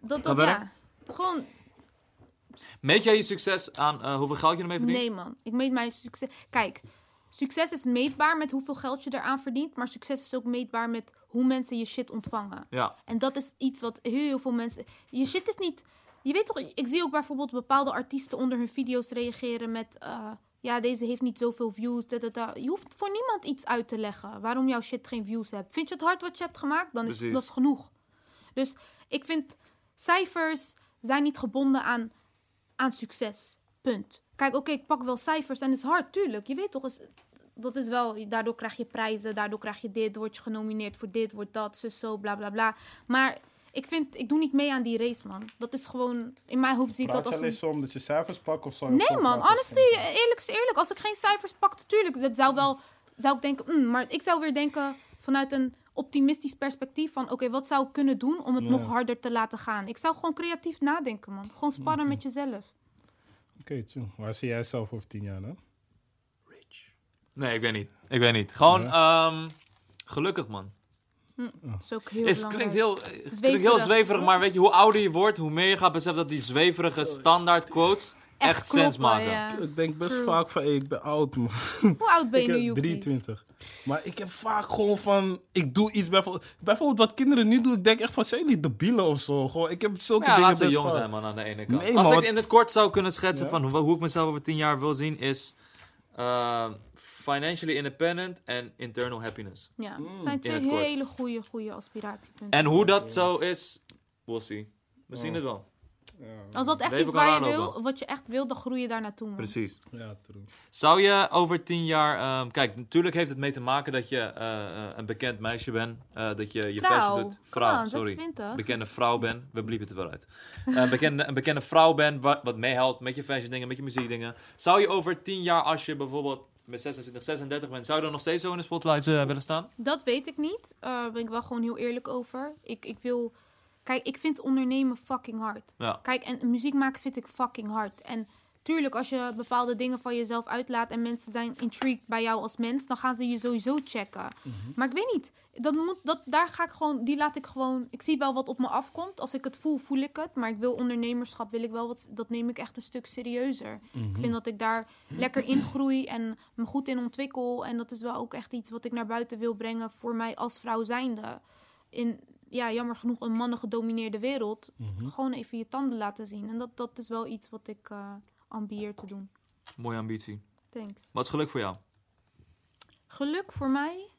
dat, dat, ja. Gewoon, meet jij je succes aan eh, hoeveel geld je ermee verdient? nee man. Ik meet mijn succes. Kijk, succes is meetbaar met hoeveel geld je eraan verdient, maar succes is ook meetbaar met hoe mensen je shit ontvangen. Ja. En dat is iets wat heel, heel veel mensen. Je shit is niet. Je weet toch, ik zie ook bijvoorbeeld bepaalde artiesten onder hun video's reageren met. eh, ja, deze heeft niet zoveel views. da, da, da. Je hoeft voor niemand iets uit te leggen waarom jouw shit geen views hebt. Vind je het hard wat je hebt gemaakt? Dan is dat is genoeg. Dus ik vind cijfers zijn niet gebonden aan, aan succes. Punt. Kijk, oké, ik pak wel cijfers en is hard, tuurlijk. Je weet toch, is, dat is wel, daardoor krijg je prijzen, daardoor krijg je dit, word je genomineerd voor dit, wordt dat, zus, zo, bla bla bla. Maar ik vind, ik doe niet mee aan die race, man. Dat is gewoon, in mijn hoofd zie ik Praat dat je als alleen een... zo omdat je cijfers pakt of je Nee, man, honestly, eerlijk is eerlijk. Als ik geen cijfers pak, natuurlijk, dat zou wel, zou ik denken, mm, maar ik zou weer denken vanuit een optimistisch perspectief van, oké, wat zou ik kunnen doen om het Ja. nog harder te laten gaan? Ik zou gewoon creatief nadenken, man. Gewoon sparren met jezelf. Oké, tjoe. Waar zie jij zelf over tien jaar dan? Nee, ik weet niet. Ik weet niet. Gewoon Ja. ehm, gelukkig, man. Dat is ook heel Het klinkt heel, het klinkt Zweverig. heel zweverig, maar weet je, hoe ouder je wordt, hoe meer je gaat beseffen dat die zweverige standaard quotes echt, sens kloppen, maken. ja. Ik denk best True. vaak van, hey, ik ben oud, man. Hoe oud ben je nu, heb Yuki? 23. Maar ik heb vaak gewoon van, ik doe iets bijvoorbeeld, bijvoorbeeld wat kinderen nu doen. Ik denk echt van, zijn jullie debielen of zo? Gewoon, ik heb zulke Ja, dingen laat ze jong vaak. zijn, man, aan de ene kant. Nee, Als man, ik in het kort zou kunnen schetsen Ja? van hoe, hoe ik mezelf over tien jaar wil zien, is eh, financially independent en internal happiness. Ja, Mm. het zijn twee hele goede, goede aspiratiepunten. En hoe dat zo is, we'll see. We zien het wel. Als dat echt Leven iets waar je wil, wat je echt wil, dan groei je daar naartoe. man. Precies. Ja, true. Zou je over tien jaar... ehm, kijk, natuurlijk heeft het mee te maken dat je eh, eh, een bekend meisje bent. eh, dat je je Vrouw. fashion doet. Vrouw, on, sorry. 26. Bekende vrouw bent. We bliepen het er wel uit. Eh, bekende, een bekende vrouw bent, wat, wat meehelpt met je fashion dingen, met je muziek dingen. Zou je over tien jaar, als je bijvoorbeeld met 26, 36 bent, zou je dan nog steeds zo in de spotlight eh, willen staan? Dat weet ik niet. Eh, Daar ben ik wel gewoon heel eerlijk over. Ik, ik wil... Kijk, ik vind ondernemen fucking hard. Ja. Kijk, en muziek maken vind ik fucking hard. En tuurlijk, als je bepaalde dingen van jezelf uitlaat en mensen zijn intrigued bij jou als mens, dan gaan ze je sowieso checken. Maar ik weet niet. Dat moet, dat, daar ga ik gewoon, die laat ik gewoon. Ik zie wel wat op me afkomt. Als ik het voel, voel ik het. Maar ik wil ondernemerschap, wil ik wel wat. Dat neem ik echt een stuk serieuzer. Ik vind dat ik daar lekker in groei en me goed in ontwikkel. En dat is wel ook echt iets wat ik naar buiten wil brengen voor mij als vrouw zijnde. In, ja, jammer genoeg een mannen gedomineerde wereld. Gewoon even je tanden laten zien. En dat, dat is wel iets wat ik eh ambieer te doen. Mooie ambitie. Thanks. Wat is geluk voor jou? Geluk voor mij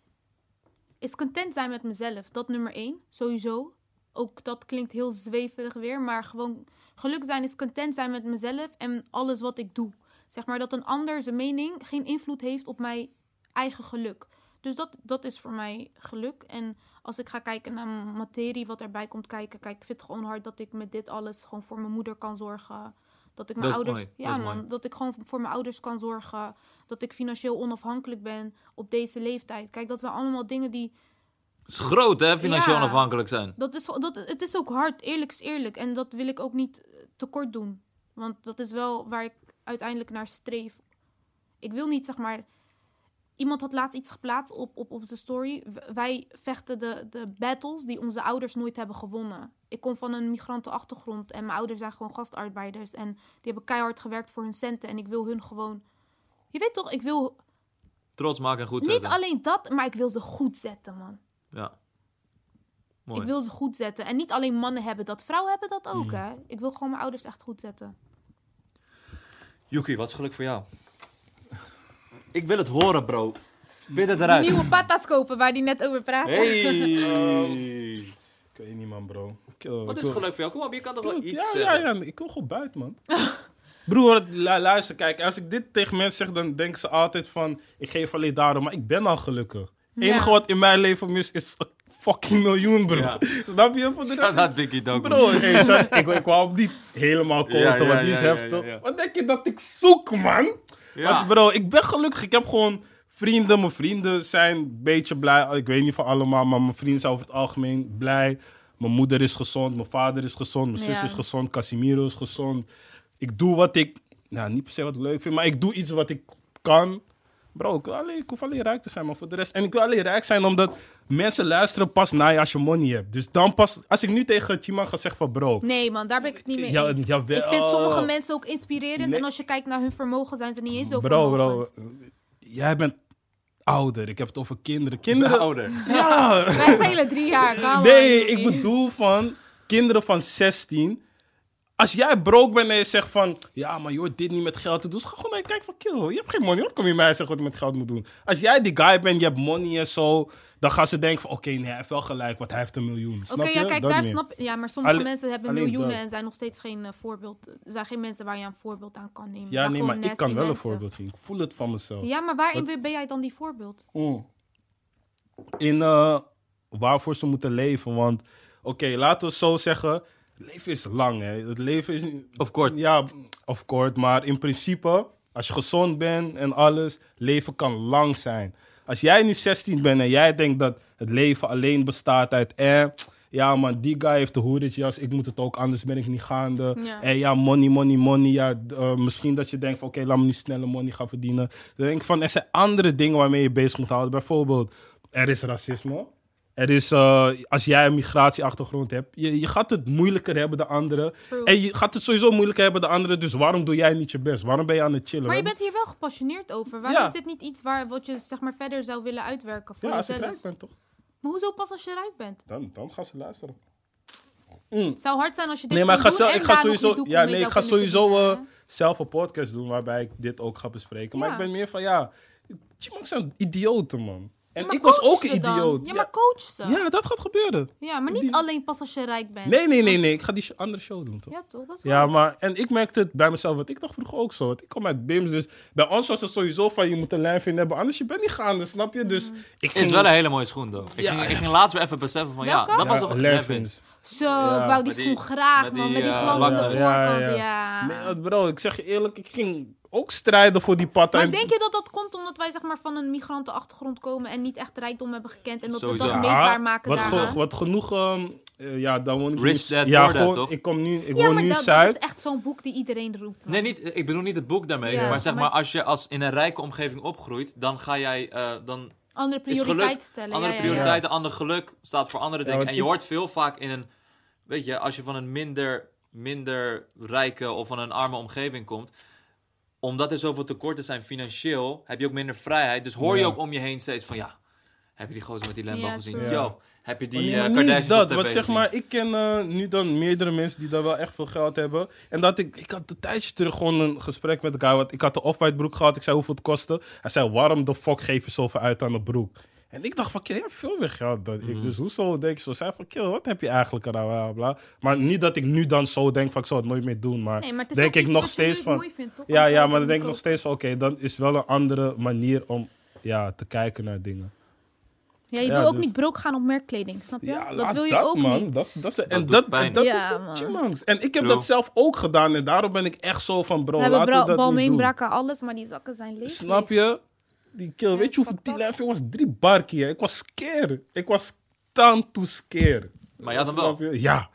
is content zijn met mezelf. Dat nummer één, sowieso. Ook dat klinkt heel zweverig weer, maar gewoon geluk zijn is content zijn met mezelf en alles wat ik doe. Zeg maar dat een ander zijn mening geen invloed heeft op mijn eigen geluk. Dus dat, dat is voor mij geluk. En als ik ga kijken naar materie, wat erbij komt kijken, kijk, ik vind het gewoon hard dat ik met dit alles gewoon voor mijn moeder kan zorgen. Dat ik mijn Dat ouders. mooi, dat Ja, is man. mooi. Dat ik gewoon voor mijn ouders kan zorgen. Dat ik financieel onafhankelijk ben op deze leeftijd. Kijk, dat zijn allemaal dingen die. Het is groot, hè, financieel Ja. onafhankelijk zijn. Dat is, dat, het is ook hard, eerlijk is eerlijk. En dat wil ik ook niet eh, tekort doen. Want dat is wel waar ik uiteindelijk naar streef. Ik wil niet, zeg maar. Iemand had laatst iets geplaatst op, op, op zijn story. Wij vechten de, de battles die onze ouders nooit hebben gewonnen. Ik kom van een migrantenachtergrond en mijn ouders zijn gewoon gastarbeiders. En die hebben keihard gewerkt voor hun centen. En ik wil hun gewoon. Je weet toch, ik wil Trots maken en goed niet zetten. alleen dat, maar ik wil ze goed zetten, man. Ja. Mooi. Ik wil ze goed zetten. En niet alleen mannen hebben dat, vrouwen hebben dat ook, hè. Ik wil gewoon mijn ouders echt goed zetten. Yuki, wat is geluk voor jou? Ik wil het horen, bro. Spit het eruit. Nieuwe patas kopen waar die net over praat. Hey. Ik weet niet, man, bro. Ik, eh, Wat ik is wil- geluk voor jou? Kom op, je kan toch wel Ja, iets ja, zeggen? ja, ik wil gewoon buiten, man. <laughs> Broer, lu- luister, kijk, als ik dit tegen mensen zeg, dan denken ze altijd van, ik geef alleen daarom, maar ik ben al gelukkig. Het Ja. enige wat in mijn leven mis is een fucking miljoen, bro. Ja. <laughs> Snap je? Voor de rest <laughs> Shout out Biggie Dog. Bro, hey, ik, ik wou hem niet helemaal koten, Ja, ja, want die is ja, ja, heftig. ja, ja. Wat denk je dat ik zoek, man? Ja. Want bro, ik ben gelukkig. Ik heb gewoon vrienden. Mijn vrienden zijn een beetje blij. Ik weet niet van allemaal, maar mijn vrienden zijn over het algemeen blij. Mijn moeder is gezond, mijn vader is gezond, mijn zus Ja. is gezond, Casimiro is gezond. Ik doe wat ik, nou niet per se wat ik leuk vind, maar ik doe iets wat ik kan. Bro, ik, alleen, ik hoef alleen rijk te zijn, maar voor de rest. En ik wil alleen rijk zijn omdat mensen luisteren pas naar je als je money hebt. Dus dan pas, als ik nu tegen Chiman ga zeggen van bro. Nee, man, daar ben ik het niet mee Ja, eens. jawel. Ik vind sommige mensen ook inspirerend. Nee. En als je kijkt naar hun vermogen, zijn ze niet eens zo Bro, vermogend. bro, jij bent ouder. Ik heb het over kinderen. Kinderen, Ouder. ja. <laughs> Wij schelen drie jaar. come Nee, on, ik bedoel van kinderen van 16. Als jij broke bent en je zegt van... Ja, maar joh, dit niet met geld te doen. Ga gewoon naar je kijken van... Kill, je hebt geen money. Wat kom je mij zeggen wat je met geld moet doen? Als jij die guy bent, je hebt money en zo... Dan gaan ze denken van... Oké, nee, hij heeft wel gelijk, want hij heeft een miljoen. Snap Oké, ja, kijk, Dat daar meer. snap Ja, maar sommige Alleen- mensen hebben miljoenen dat. en zijn nog steeds geen eh, voorbeeld. Er zijn geen mensen waar je een voorbeeld aan kan nemen. Ja, Maar nee, maar ik kan wel een voorbeeld zien. Ik voel het van mezelf. Ja, maar waarin ben jij dan die voorbeeld? Mm. In eh, waarvoor ze moeten leven. Want, oké, laten we zo zeggen. Leven is lang, hè. Het leven is... Of kort. Ja, of kort. Maar in principe, als je gezond bent en alles, leven kan lang zijn. Als jij nu 16 bent en jij denkt dat het leven alleen bestaat uit... Eh, ja man, die guy heeft de hoeretjas, ik moet het ook, anders ben ik niet gaande. Ja. En ja, money, money, money. Ja, eh, misschien dat je denkt van, oké, laat me nu snelle money gaan verdienen. Dan denk ik van, er zijn andere dingen waarmee je bezig moet houden. Bijvoorbeeld, er is racisme. Er is, eh, als jij een migratieachtergrond hebt, je, je gaat het moeilijker hebben dan anderen. True. En je gaat het sowieso moeilijker hebben dan anderen. Dus waarom doe jij niet je best? Waarom ben je aan het chillen? Maar je bent hier wel gepassioneerd over. Waarom Ja. is dit niet iets waar, wat je zeg maar, verder zou willen uitwerken voor Ja, als jezelf? rijk ben, toch? Maar hoezo pas als je rijk bent? Dan, dan gaan ze luisteren. Het zou hard zijn als je dit Nee, maar ik ga, zelf, ik ga sowieso, die ja, nee, ik ga sowieso eh, zelf een podcast doen waarbij ik dit ook ga bespreken. Maar ik ben meer van, ja, Chimaks zijn idioten, man. En Maar ik was ook een idioot. Ja, maar coach ze. Ja, Ja, dat gaat gebeuren. maar niet Die- alleen pas als je rijk bent. Nee, nee, nee, nee. Ik ga die sh- andere show doen, toch? Ja, toch? Dat is Ja, maar... En ik merkte het bij mezelf, want ik dacht vroeger ook zo. Want ik kom uit BIMS, dus bij ons was het sowieso van... Je moet een lijn vinden hebben, anders je bent niet gaande, snap je? Dus ik ging... Is wel een hele mooie schoen, though. Ik, Ja, ging, ja. ik ging laatst weer even beseffen van, ja, dat was Ja, toch een Zo, ik wou die schoen graag, met man. die, Met die eh, glans aan de voorkant, ja. ja. Nee, bro, ik zeg je eerlijk, ik ging ook strijden voor die patten. Maar En- denk je dat dat komt omdat wij zeg maar, van een migrantenachtergrond komen en niet echt rijkdom hebben gekend en dat Sowieso. we dat Ja, meetbaar maken wat, ge- wat genoeg... ehm, eh, ja, dan woon ik Rich nu... Dad ja, Poor Dad, gewoon, toch? ik kom nu, ik ja, woon maar nu dat, dat is echt zo'n boek die iedereen roept. man. Nee, niet, ik bedoel niet het boek daarmee. Ja, maar zeg maar- maar, als je als in een rijke omgeving opgroeit, dan ga jij... eh, dan Andere geluk, prioriteiten stellen. andere ja, ja, ja. prioriteiten, ander geluk staat voor andere dingen. en je hoort veel vaak in een... Weet je, als je van een minder, minder rijke of van een arme omgeving komt... Omdat er zoveel tekorten zijn financieel, heb je ook minder vrijheid. Dus hoor je Ja. ook om je heen steeds van... Ja, heb je die gozer met die Lambo Ja, gezien? Yo, heb je die Oh, nee, eh Kardashians dat, want zeg gezien? maar, ik ken eh, nu dan meerdere mensen die daar wel echt veel geld hebben. En dat ik, ik had een tijdje terug gewoon een gesprek met elkaar, want ik had de off-white broek gehad. Ik zei hoeveel het kostte. Hij zei, waarom de fuck geef je zoveel uit aan de broek? En ik dacht van, kill, je hebt veel meer geld dan Mhm. ik. Dus hoezo denk je zo? Zei van, kill, wat heb je eigenlijk eraan? Bla, bla. Maar niet dat ik nu dan zo denk van, ik zou het nooit meer doen. Maar, Nee, maar het is denk ook ik iets nog steeds van... mooi vindt, toch? Ja, ja, maar dan denk ik nog steeds van, oké, dan is wel een andere manier om ja, te kijken naar dingen. Ja, je Ja, wil ook dus- niet broke gaan op merkkleding, snap je? Ja, dat wil je dat, ook man. niet. Dat, is- dat, is- en Dat doet dat, pijn. en dat Ja, doet man. En ik heb dat zelf ook gedaan. En daarom ben ik echt zo van, bro, we hebben laten we dat niet doen. Alles, maar die zakken zijn leeg. Snap je? Die kill. Weet je hoeveel die lijf was? Drie barkie. hè. Ik was scared. Ik was taan to scare. Maar had hem wel. Ja.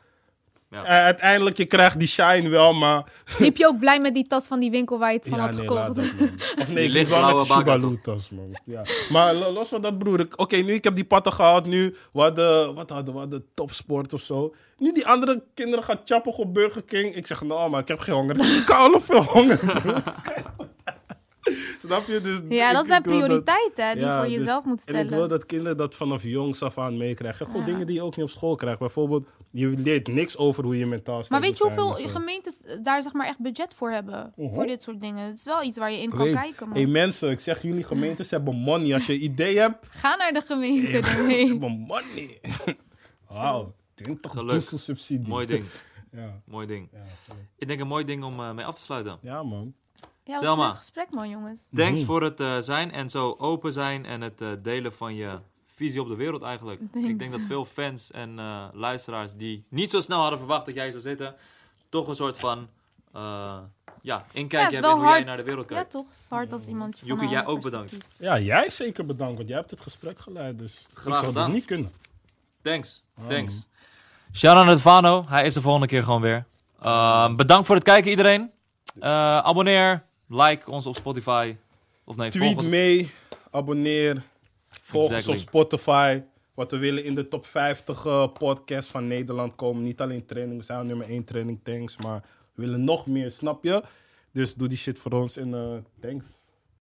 Ja. Eh, uiteindelijk, je krijgt die shine wel, maar... Liep je ook blij met die tas van die winkel waar je het van ja, had nee, gekocht? dat. <laughs> Of nee, ik liep lichtblauwe wel met Shibalu-tas, man. Ja. Maar lo- los van dat, broer. ik- Oké, nu ik heb die patten gehad. Nu, we hadden, wat hadden we? hadden topsport of zo. Nu die andere kinderen gaan chappen op Burger King. Ik zeg, nou, maar ik heb geen honger. Ik kan al veel honger, broer. <laughs> <laughs> <laughs> Snap je? Dus Ja, dat zijn dat- prioriteiten hè, die je Ja, voor dus- jezelf moet En ik wil stellen. dat kinderen dat vanaf jongs af aan meekrijgen. Gewoon Ja. dingen die je ook niet op school krijgt. Bijvoorbeeld, je leert niks over hoe je mentaal staat. Maar weet je hoeveel gemeentes daar zeg maar echt budget voor hebben? Voor dit soort dingen. Het is wel iets waar je in kan Weet- kijken, man. Hey mensen, ik zeg jullie gemeentes hebben money. Als je een idee hebt, <laughs> Ga naar de gemeente. Hey, <laughs> ze hebben money. Wauw, 20 Geluk. dussel subsidie. Mooi ding, Ja, mooi ding. ja, Ik denk een mooi ding om eh, mee af te sluiten. ja, man. Ja, Selma. een leuk gesprek, man, jongens. Thanks voor het eh, zijn en zo open zijn en het eh, delen van je visie op de wereld eigenlijk. Thanks. Ik denk dat veel fans en eh, luisteraars die niet zo snel hadden verwacht dat jij zou zitten, toch een soort van eh, ja, Ja, is hebben in hoe jij naar de wereld Ja, kijkt. toch? Het is hard als iemand je Joeke, jij ook bedankt. Ja, jij zeker bedankt, want jij hebt het gesprek geleid. Dus ik Graag zou gedaan. het niet kunnen. Thanks, Oh, thanks. Shout out naar Vano, hij is de volgende keer gewoon weer. Ehm, bedankt voor het kijken iedereen. Eh, abonneer, like ons op Spotify. Of nee, volg Tweet ons. mee, abonneer, volg Exactly. ons op Spotify. Wat we willen in de top 50 eh, podcast van Nederland komen. Niet alleen training, we zijn nummer 1 training, thanks. Maar we willen nog meer, snap je? Dus doe die shit voor ons en eh, thanks.